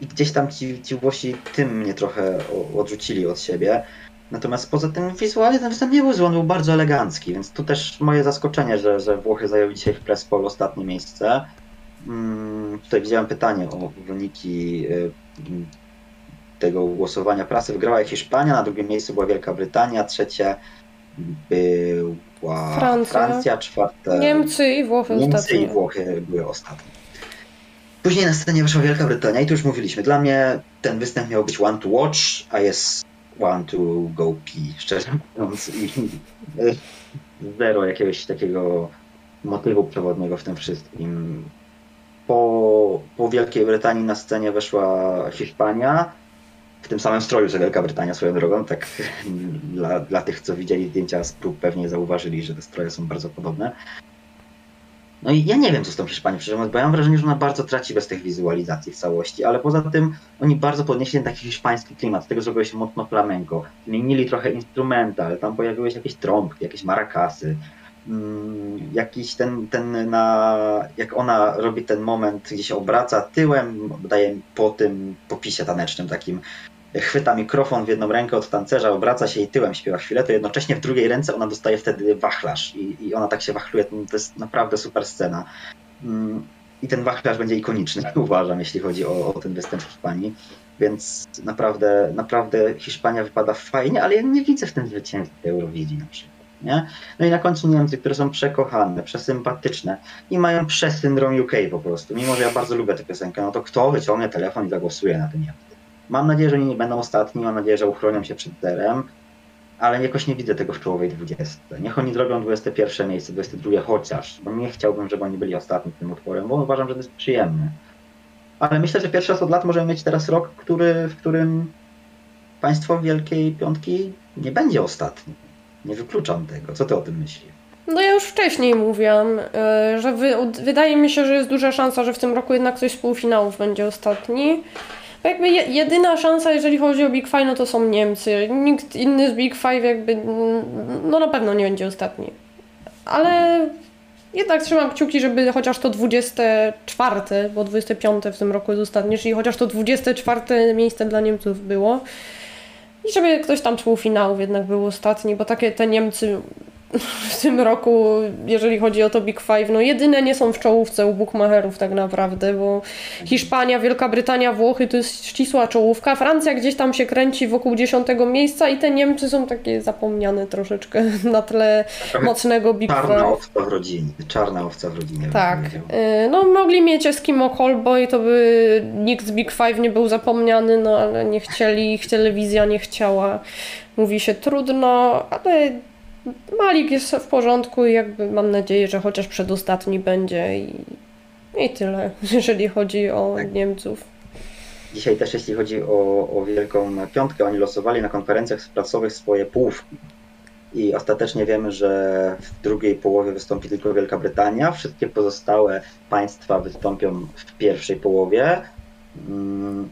S1: i gdzieś tam ci, ci Włosi tym mnie trochę odrzucili od siebie. Natomiast poza tym wizualnie ten występ nie był zły, on był bardzo elegancki, więc tu też moje zaskoczenie, że, że Włochy zajęły dzisiaj w Press Poll ostatnie miejsce. Mm, tutaj widziałem pytanie o wyniki y, tego głosowania prasy. Wygrała Hiszpania, na drugim miejscu była Wielka Brytania, trzecie była
S2: Francja.
S1: Francja czwarte
S2: Niemcy i Włochy
S1: Niemcy
S2: ostatnio.
S1: i Włochy były ostatnie. Później na scenie wyszła Wielka Brytania i tu już mówiliśmy. Dla mnie ten występ miał być one to watch, a jest one to go pee, szczerze mówiąc. I zero jakiegoś takiego motywu przewodniego w tym wszystkim. Po, po Wielkiej Brytanii na scenie weszła Hiszpania. W tym samym stroju, że Wielka Brytania swoją drogą, tak dla, dla tych, co widzieli zdjęcia z prób, pewnie zauważyli, że te stroje są bardzo podobne. No i ja nie wiem, co z tą Hiszpanią, szczerze bo ja mam wrażenie, że ona bardzo traci bez tych wizualizacji w całości, ale poza tym oni bardzo podnieśli taki hiszpański klimat, z tego zrobiło się mocno flamenko, zmienili trochę instrumental, tam pojawiły się jakieś trąbki, jakieś marakasy, mm, jakiś ten, ten na, jak ona robi ten moment, gdzie się obraca tyłem, daje po tym popisie tanecznym takim, chwyta mikrofon w jedną rękę od tancerza, obraca się i tyłem śpiewa chwilę, to jednocześnie w drugiej ręce ona dostaje wtedy wachlarz i, i ona tak się wachluje, to jest naprawdę super scena. Mm, I ten wachlarz będzie ikoniczny, uważam, jeśli chodzi o, o ten występ w Hiszpanii. Więc naprawdę, naprawdę Hiszpania wypada fajnie, ale ja nie widzę w tym zwycięstwie Eurowizji na przykład. Nie? No i na końcu Niemcy, które są przekochane, przesympatyczne i mają przesyndrom UK po prostu. Mimo, że ja bardzo lubię tę piosenkę, no to kto wyciągnie telefon i zagłosuje na ten Niemcy? Mam nadzieję, że oni nie będą ostatni, mam nadzieję, że uchronią się przed zerem, ale jakoś nie widzę tego w czołowej 20. Niech oni zrobią 21 miejsce, 22 chociaż, bo nie chciałbym, żeby oni byli ostatni tym utworem, bo uważam, że to jest przyjemne. Ale myślę, że pierwszy raz od lat możemy mieć teraz rok, który, w którym państwo Wielkiej Piątki nie będzie ostatni. Nie wykluczam tego. Co ty o tym myślisz?
S2: No ja już wcześniej mówiłam, e, że wy, wydaje mi się, że jest duża szansa, że w tym roku jednak ktoś z półfinałów będzie ostatni. Bo jakby je, jedyna szansa, jeżeli chodzi o Big Five, no to są Niemcy. Nikt inny z Big Five jakby, no na pewno nie będzie ostatni. Ale jednak trzymam kciuki, żeby chociaż to 24, bo 25 w tym roku jest ostatnie, czyli chociaż to 24 miejsce dla Niemców było. I żeby ktoś tam półfinałów jednak był ostatni, bo takie te Niemcy w tym roku, jeżeli chodzi o to Big Five, no jedyne nie są w czołówce u bookmacherów tak naprawdę, bo Hiszpania, Wielka Brytania, Włochy to jest ścisła czołówka, Francja gdzieś tam się kręci wokół dziesiątego miejsca i te Niemcy są takie zapomniane troszeczkę na tle mocnego Big
S1: Czarna
S2: Five.
S1: owca w rodzinie. Czarna owca w rodzinie.
S2: Tak. Y, No mogli mieć Eskimo Callboy, to by nikt z Big Five nie był zapomniany, no ale nie chcieli, ich telewizja nie chciała. Mówi się trudno, ale Malik jest w porządku i jakby mam nadzieję, że chociaż przedostatni będzie i, i tyle, jeżeli chodzi o
S1: Tak.
S2: Niemców.
S1: Dzisiaj też jeśli chodzi o, o Wielką Piątkę, oni losowali na konferencjach prasowych swoje połówki. i ostatecznie wiemy, że w drugiej połowie wystąpi tylko Wielka Brytania. Wszystkie pozostałe państwa wystąpią w pierwszej połowie. Mm,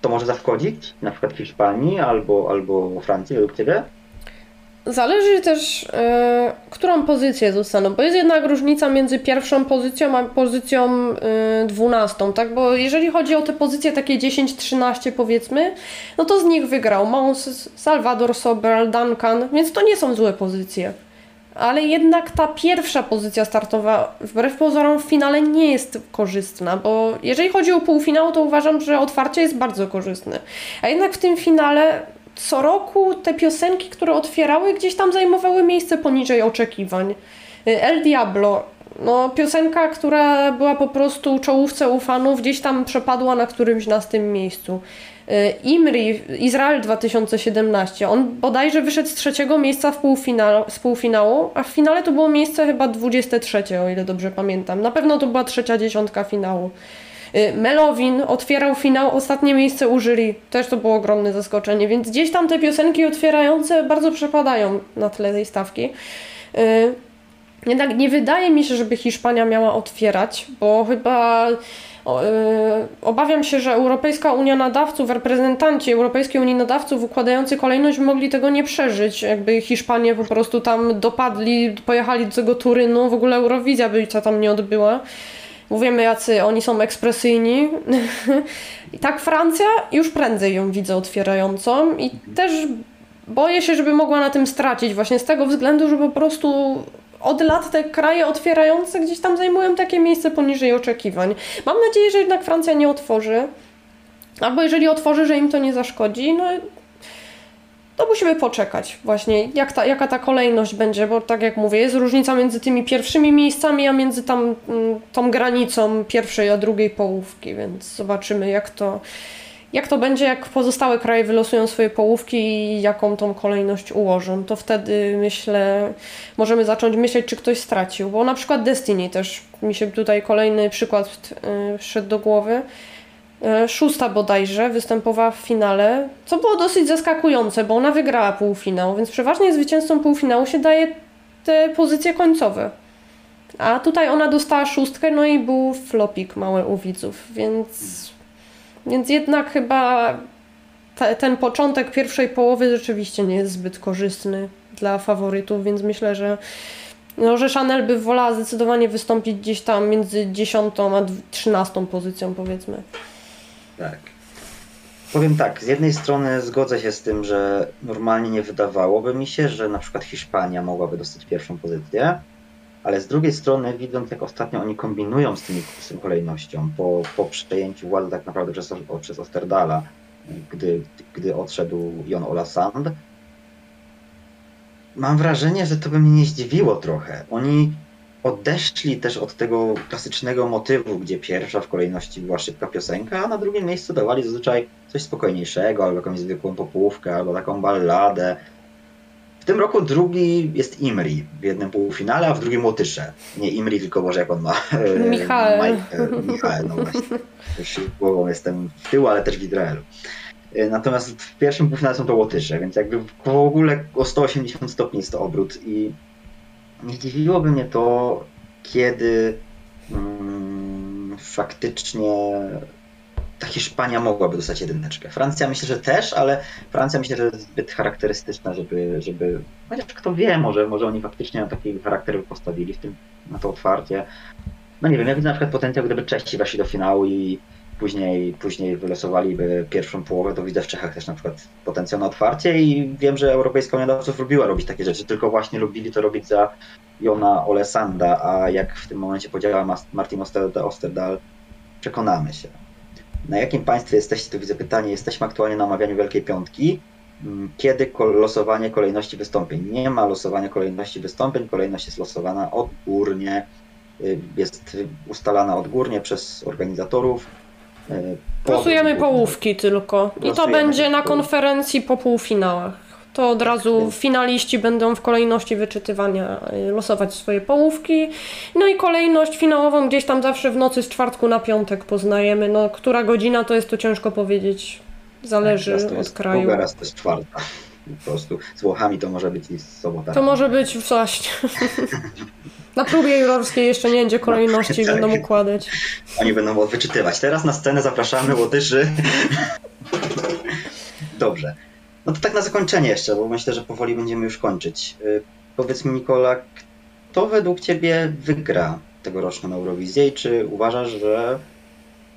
S1: to może zaszkodzić na przykład Hiszpanii albo, albo Francji według Ciebie?
S2: Zależy też, e, którą pozycję dostaną, bo jest jednak różnica między pierwszą pozycją a pozycją e, dwunastą, tak? Bo jeżeli chodzi o te pozycje takie 10-13 powiedzmy, no to z nich wygrał Mons, Salvador Sobral, Duncan, więc to nie są złe pozycje. Ale jednak ta pierwsza pozycja startowa, wbrew pozorom, w finale nie jest korzystna, bo jeżeli chodzi o półfinał, to uważam, że otwarcie jest bardzo korzystne. A jednak w tym finale co roku te piosenki, które otwierały, gdzieś tam zajmowały miejsce poniżej oczekiwań. Y, El Diablo, no piosenka, która była po prostu czołówce u fanów, gdzieś tam przepadła na którymś na tym miejscu. Y, Imri, Izrael 2017, on bodajże wyszedł z trzeciego miejsca w półfinał, z półfinału, a w finale to było miejsce chyba 23, o ile dobrze pamiętam. Na pewno to była trzecia dziesiątka finału. Y, Melowin otwierał finał, ostatnie miejsce u jury. Też to było ogromne zaskoczenie, więc gdzieś tam te piosenki otwierające bardzo przepadają na tle tej stawki. Y, jednak nie wydaje mi się, żeby Hiszpania miała otwierać, bo chyba y, obawiam się, że Europejska Unia Nadawców, reprezentanci Europejskiej Unii Nadawców układający kolejność mogli tego nie przeżyć. Jakby Hiszpanie po prostu tam dopadli, pojechali do tego Turynu, w ogóle Eurowizja by co tam nie odbyła. Mówimy, jacy oni są ekspresyjni. I tak Francja już prędzej ją widzę otwierającą i też boję się, żeby mogła na tym stracić właśnie z tego względu, że po prostu od lat te kraje otwierające gdzieś tam zajmują takie miejsce poniżej oczekiwań. Mam nadzieję, że jednak Francja nie otworzy. Albo jeżeli otworzy, że im to nie zaszkodzi, no to musimy poczekać właśnie, jak ta, jaka ta kolejność będzie, bo tak jak mówię, jest różnica między tymi pierwszymi miejscami, a między tam mm, tą granicą pierwszej a drugiej połówki, więc zobaczymy jak to, jak to będzie, jak pozostałe kraje wylosują swoje połówki i jaką tą kolejność ułożą. To wtedy myślę, możemy zacząć myśleć, czy ktoś stracił, bo na przykład Destiny też mi się tutaj kolejny przykład yy, do głowy szósta bodajże występowała w finale, co było dosyć zaskakujące, bo ona wygrała półfinał, więc przeważnie zwycięzcą półfinału się daje te pozycje końcowe. A tutaj ona dostała szóstkę, no i był flopik mały u widzów, więc, więc jednak chyba te, ten początek pierwszej połowy rzeczywiście nie jest zbyt korzystny dla faworytów, więc myślę, że no, że Chanel by wolała zdecydowanie wystąpić gdzieś tam między 10 a 13 pozycją powiedzmy.
S1: Tak. Powiem tak, z jednej strony zgodzę się z tym, że normalnie nie wydawałoby mi się, że na przykład Hiszpania mogłaby dostać pierwszą pozycję, ale z drugiej strony widząc jak ostatnio oni kombinują z, tymi, z tą kolejnością po, po przejęciu władzy tak naprawdę przez, przez Osterdala, gdy, gdy odszedł Jon Olasand, mam wrażenie, że to by mnie nie zdziwiło trochę. Oni odeszli też od tego klasycznego motywu, gdzie pierwsza w kolejności była szybka piosenka, a na drugim miejscu dawali zazwyczaj coś spokojniejszego, albo jakąś zwykłą popówkę, albo taką balladę. W tym roku drugi jest Imri w jednym półfinale, a w drugim Łotysze. Nie Imri, tylko może jak on ma.
S2: Michał.
S1: Michał, no właśnie. Już głową jestem w tył, ale też w Izraelu. E, natomiast w pierwszym półfinale są to Łotysze, więc jakby w ogóle o 180 stopni jest to obrót i zdziwiłoby mnie to, kiedy mm, faktycznie ta Hiszpania mogłaby dostać jedyneczkę. Francja myślę, że też, ale Francja myślę, że jest zbyt charakterystyczna, żeby, żeby chociaż kto wie, może, może oni faktycznie na taki charakter postawili w tym, na to otwarcie. No nie wiem, ja widzę na przykład potencjał, gdyby Czesi weszli do finału i później, później wylosowaliby pierwszą połowę, to widzę w Czechach też na przykład potencjał na otwarcie i wiem, że Europejska Unia Dawców lubiła robić takie rzeczy, tylko właśnie lubili to robić za Jona Olesanda, a jak w tym momencie podziała Martin Osterdal, przekonamy się. Na jakim państwie jesteście, to widzę pytanie, jesteśmy aktualnie na omawianiu Wielkiej Piątki, mm, kiedy losowanie kolejności wystąpień? Nie ma losowania kolejności wystąpień, kolejność jest losowana odgórnie, y, jest ustalana odgórnie przez organizatorów
S2: Losujemy połówki tylko. I to będzie na konferencji po półfinałach. To od razu finaliści będą w kolejności wyczytywania y, losować swoje połówki. No i kolejność finałową gdzieś tam zawsze w nocy z czwartku na piątek poznajemy. No, która godzina to jest to ciężko powiedzieć. Zależy
S1: tak,
S2: od kraju.
S1: Raz to jest czwarta. Po prostu z Włochami to może być i z Sobotami.
S2: To może być właśnie. Na próbie jurorskiej jeszcze nie będzie kolejności,
S1: No, tak.
S2: będą układać.
S1: Oni będą wyczytywać. Teraz na scenę zapraszamy Łotyszy. Dobrze. No to tak na zakończenie jeszcze, bo myślę, że powoli będziemy już kończyć. Y, Powiedz mi, Nikola, kto według Ciebie wygra tegoroczną Eurowizję i czy uważasz, że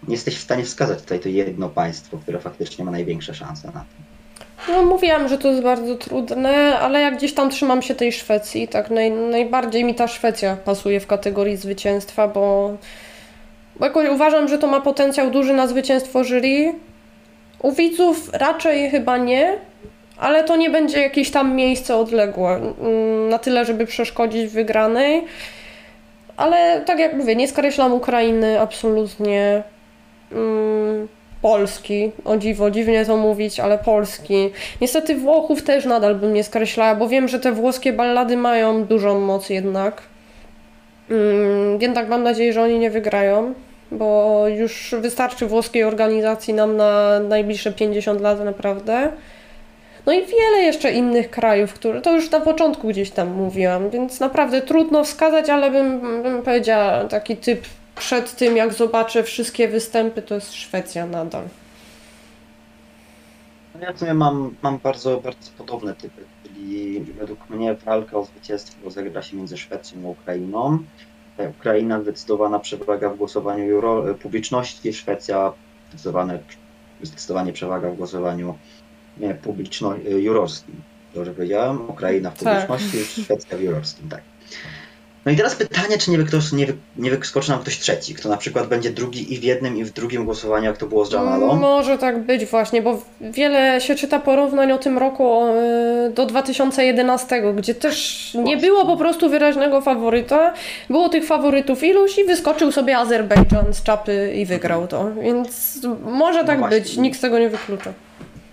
S1: jesteś w stanie wskazać tutaj to jedno państwo, które faktycznie ma największe szanse na to?
S2: No mówiłam, że to jest bardzo trudne, ale jak gdzieś tam trzymam się tej Szwecji, tak naj, najbardziej mi ta Szwecja pasuje w kategorii zwycięstwa, bo, bo jakoś uważam, że to ma potencjał duży na zwycięstwo jury. U widzów raczej chyba nie, ale to nie będzie jakieś tam miejsce odległe mm, na tyle, żeby przeszkodzić wygranej. Ale tak jak mówię, nie skreślam Ukrainy absolutnie. Mm, Polski, o dziwo, dziwnie to mówić, ale Polski. Niestety Włochów też nadal bym nie skreślała, bo wiem, że te włoskie ballady mają dużą moc jednak. Mm, jednak mam nadzieję, że oni nie wygrają, bo już wystarczy włoskiej organizacji nam na najbliższe 50 lat naprawdę. No i wiele jeszcze innych krajów, które to już na początku gdzieś tam mówiłam, więc naprawdę trudno wskazać, ale bym, bym powiedziała taki typ przed tym, jak zobaczę wszystkie występy, to jest Szwecja nadal.
S1: No Ja w sumie mam, mam bardzo, bardzo podobne typy, czyli według mnie walka o zwycięstwo rozegra się między Szwecją a Ukrainą. E, Ukraina zdecydowana przewaga w głosowaniu juro, e, publiczności, Szwecja zdecydowane, zdecydowanie przewaga w głosowaniu nie, publiczno, e, jurorskim. Dobrze powiedziałem? Ukraina w
S2: Tak.
S1: publiczności, Szwecja w jurorskim, tak. No i teraz pytanie, czy nie, wy, ktoś, nie, wy, nie wyskoczy nam ktoś trzeci, kto na przykład będzie drugi i w jednym i w drugim głosowaniu, jak to było z Jamalą.
S2: Może tak być właśnie, bo wiele się czyta porównań o tym roku e, do 2011, gdzie też nie było po prostu wyraźnego faworyta. Było tych faworytów iluś i wyskoczył sobie Azerbejdżan z czapy i wygrał to. Więc może tak
S1: No
S2: być, nikt z tego nie wyklucza.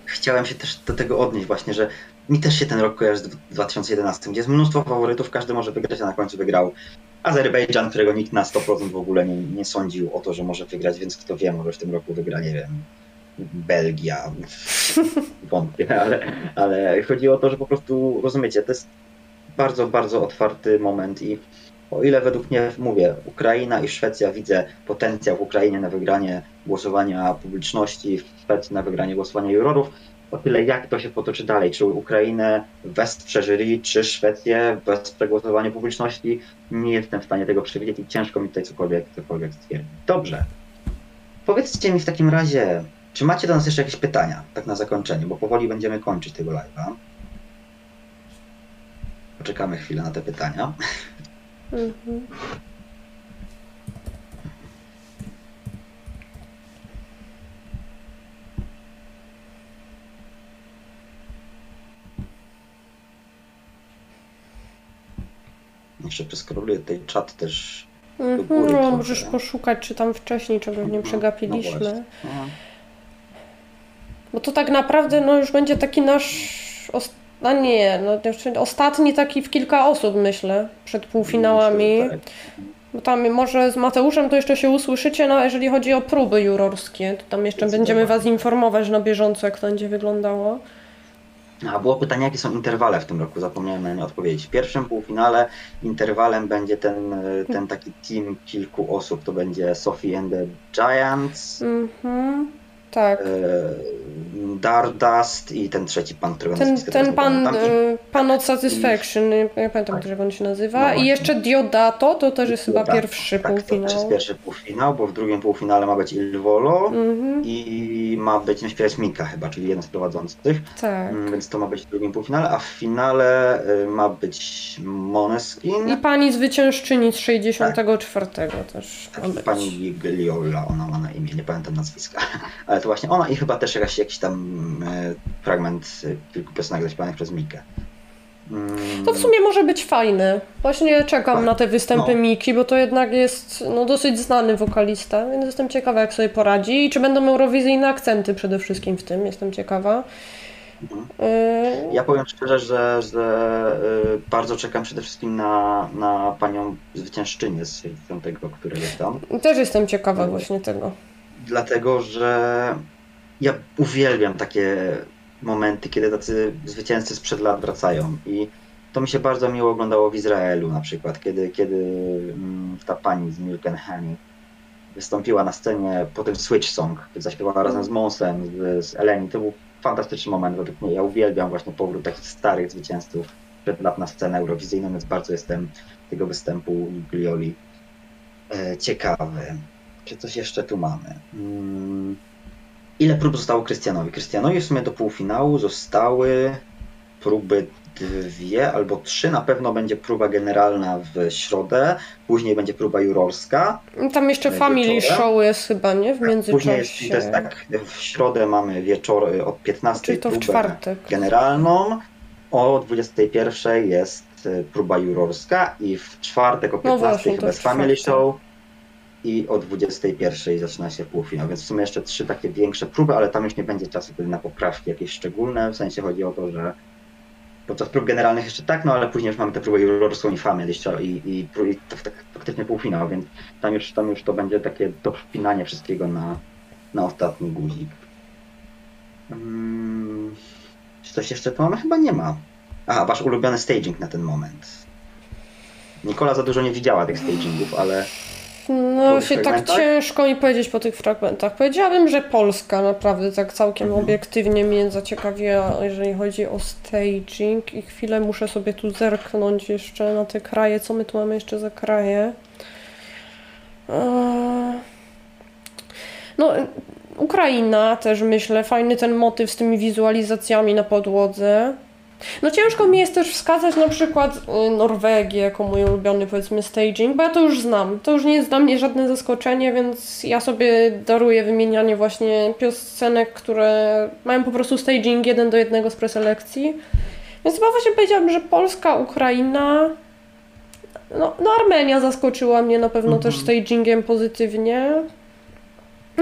S1: chciałem się też do tego odnieść właśnie, że mi też się ten rok kojarzy z 2011, gdzie jest mnóstwo faworytów, każdy może wygrać, a na końcu wygrał Azerbejdżan, którego nikt na 100% w ogóle nie, nie sądził o to, że może wygrać, więc kto wie, może w tym roku wygra, nie wiem, Belgia, wątpię, ale, ale chodzi o to, że po prostu, rozumiecie, to jest bardzo, bardzo otwarty moment i o ile według mnie, mówię, Ukraina i Szwecja widzę potencjał w Ukrainie na wygranie głosowania publiczności, w Szwecji na wygranie głosowania jurorów, o tyle jak to się potoczy dalej, czy Ukrainę wesprze jury, czy Szwecję wesprze głosowanie publiczności, nie jestem w stanie tego przewidzieć i ciężko mi tutaj cokolwiek, cokolwiek stwierdzić. Dobrze. Powiedzcie mi w takim razie, czy macie do nas jeszcze jakieś pytania, tak na zakończenie, bo powoli będziemy kończyć tego live'a. Poczekamy chwilę na te pytania.
S2: Mhm.
S1: Jeszcze przeskroluję tutaj czat też.
S2: Mhm,
S1: góry
S2: no, możesz poszukać, czy tam wcześniej czegoś nie
S1: No, no
S2: przegapiliśmy.
S1: No.
S2: Bo to tak naprawdę no, już będzie taki nasz. A nie, no, ostatni taki w kilka osób, myślę, przed półfinałami.
S1: Myślę, tak.
S2: Bo tam może z Mateuszem to jeszcze się usłyszycie, no jeżeli chodzi o próby jurorskie, to tam jeszcze będziemy Was informować na bieżąco, jak to będzie wyglądało.
S1: A było pytanie, jakie są interwale w tym roku? Zapomniałem na nie odpowiedzieć. W pierwszym półfinale interwalem będzie ten, e, ten taki team kilku osób. To będzie Sophie and the Giants,
S2: Mhm. Tak.
S1: e, Dardust i ten trzeci pan, którego
S2: Ten, ten pan, y, pan od Satisfaction, nie, nie pamiętam,
S1: Tak.
S2: jak on się nazywa.
S1: No
S2: I jeszcze Diodato, to też jest chyba pierwszy
S1: Tak, to też jest
S2: półfinał.
S1: pierwszy półfinał, bo w drugim półfinale ma być Il Volo
S2: Mhm.
S1: i ma być no, śpiewać Mika chyba, czyli jeden z prowadzących.
S2: Tak.
S1: Mm, Więc to ma być w drugim półfinale, a w finale y, ma być Moneskin.
S2: I pani zwyciężczyni z 64 też ma
S1: Tak, pani Gigliola, ona ma na imię, nie pamiętam nazwiska, ale to właśnie ona i chyba też jakaś, jakiś tam e, fragment e, kilku piosenek zaśpiewanych przez Mikę. Mm,
S2: To w sumie może być fajne. Właśnie czekam na te występy
S1: No.
S2: Miki, bo to jednak jest no, dosyć znany wokalista, więc jestem ciekawa, jak sobie poradzi i czy będą eurowizyjne akcenty przede wszystkim w tym, jestem ciekawa.
S1: Mhm.
S2: Yy,
S1: Ja powiem szczerze, że, że e, bardzo czekam przede wszystkim na, na panią zwyciężczynię z 60, który jest tam,
S2: Też jestem ciekawa
S1: No.
S2: właśnie tego.
S1: Dlatego że ja uwielbiam takie momenty, kiedy tacy zwycięzcy sprzed lat wracają i to mi się bardzo miło oglądało w Izraelu na przykład, kiedy, kiedy mm, ta pani z Milk Honey wystąpiła na scenie po tym Switch Song, kiedy zaśpiewała razem z Monsem, z, z Eleni. To był fantastyczny moment według mnie. Ja uwielbiam właśnie powrót takich starych zwycięzców przed lat na scenę eurowizyjną, więc bardzo jestem tego występu Glioli e, ciekawy. Czy coś jeszcze tu mamy? Mm. Ile prób zostało Krystianowi? Krystianowi w sumie do półfinału zostały próby dwie albo trzy. Na pewno będzie próba generalna w środę, później będzie próba jurorska.
S2: Tam jeszcze
S1: Wieczorem.
S2: Family Show jest chyba, nie? W
S1: Później jest,
S2: międzyczasie.
S1: to jest tak, w środę mamy wieczór y, od 15
S2: Czyli to w czwartek.
S1: generalną, o 21 jest y, próba jurorska i w czwartek o
S2: No
S1: 15
S2: właśnie, to
S1: chyba jest Family. Show i o 21 zaczyna się półfinał, więc w sumie jeszcze trzy takie większe próby, ale tam już nie będzie czasu na poprawki jakieś szczególne, w sensie chodzi o to, że podczas prób generalnych jeszcze tak, no ale później już mamy tę próbę jurorską i Family i, i, i to tak faktycznie półfinał, więc tam już, tam już to będzie takie dopinanie wszystkiego na, na ostatni guzik. Mm, czy coś jeszcze tu mamy? Chyba nie ma. Aha, wasz ulubiony staging na ten moment. Nikola za dużo nie widziała tych stagingów, ale
S2: No się tak ciężko mi powiedzieć po tych fragmentach. Powiedziałabym, że Polska naprawdę tak całkiem
S1: Mhm.
S2: obiektywnie mnie zaciekawiła, jeżeli chodzi o staging. I chwilę muszę sobie tu zerknąć jeszcze na te kraje. Co my tu mamy jeszcze za kraje? Eee, No, Ukraina też myślę, fajny ten motyw z tymi wizualizacjami na podłodze. No ciężko mi jest też wskazać na przykład y, Norwegię jako mój ulubiony powiedzmy staging, bo ja to już znam. To już nie jest dla mnie żadne zaskoczenie, więc ja sobie daruję wymienianie właśnie piosenek, które mają po prostu staging jeden do jednego z preselekcji. Więc chyba właśnie powiedziałabym, że Polska, Ukraina, no, no Armenia zaskoczyła mnie na pewno
S1: Mhm.
S2: też stagingiem pozytywnie.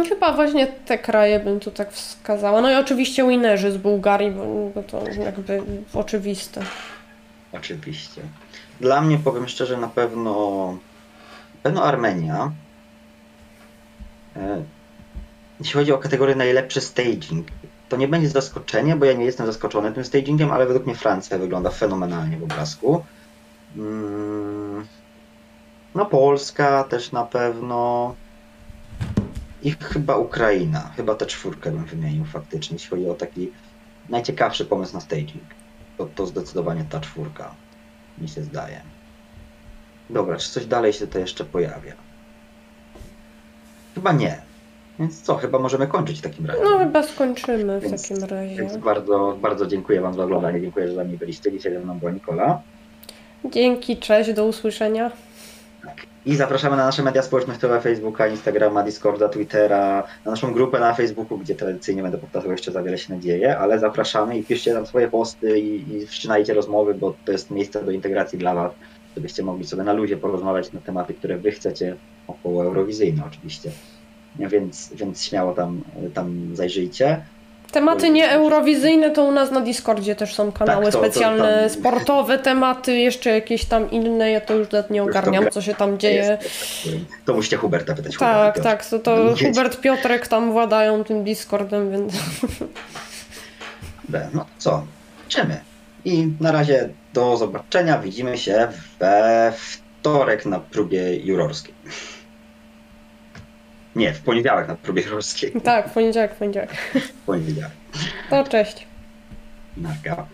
S2: Chyba właśnie te kraje bym tu tak wskazała. No i oczywiście winerzy z Bułgarii, bo, bo to jakby oczywiste.
S1: oczywiście. Dla mnie, powiem szczerze, na pewno, na pewno Armenia. E, Jeśli chodzi o kategorię najlepszy staging, to nie będzie zaskoczenie, bo ja nie jestem zaskoczony tym stagingiem, ale według mnie Francja wygląda fenomenalnie w obrazku. Mm, No Polska też na pewno. I chyba Ukraina. Chyba tę czwórkę bym wymienił faktycznie, jeśli chodzi o taki najciekawszy pomysł na staging. To, to zdecydowanie ta czwórka mi się zdaje. Dobra, czy coś dalej się to jeszcze pojawia? Chyba nie. Więc co, chyba możemy kończyć w takim razie.
S2: No chyba skończymy w
S1: Więc-
S2: takim razie.
S1: Więc bardzo, bardzo dziękuję Wam za oglądanie. Dziękuję, że za mnie byliście. Dzisiaj ze mną była Nikola.
S2: Dzięki, cześć, do usłyszenia.
S1: I zapraszamy na nasze media społecznościowe, Facebooka, Instagrama, Discorda, Twittera, na naszą grupę na Facebooku, gdzie tradycyjnie będę powtarzał jeszcze za wiele się nie dzieje, ale zapraszamy i piszcie tam swoje posty i, i wszczynajcie rozmowy, bo to jest miejsce do integracji dla Was, żebyście mogli sobie na luzie porozmawiać na tematy, które Wy chcecie, około eurowizyjne oczywiście. Więc, więc śmiało tam, tam zajrzyjcie.
S2: Tematy nie eurowizyjne to u nas na Discordzie też są kanały
S1: Tak, to- to
S2: specjalne,
S1: tam-
S2: sportowe tematy, jeszcze jakieś tam inne, ja to już nawet nie
S1: to
S2: ogarniam, co się tam dzieje.
S1: To musicie Huberta pytać.
S2: Tak,
S1: Huberta,
S2: tak, to, to. Hubert Piotrek tam władają tym Discordem, więc
S1: No co, czymy. I na razie do zobaczenia. Widzimy się we wtorek na próbie jurorskiej. Nie, w poniedziałek na próbie jurorskiej.
S2: tak, w poniedziałek, w poniedziałek.
S1: W poniedziałek.
S2: To cześć.
S1: Narka.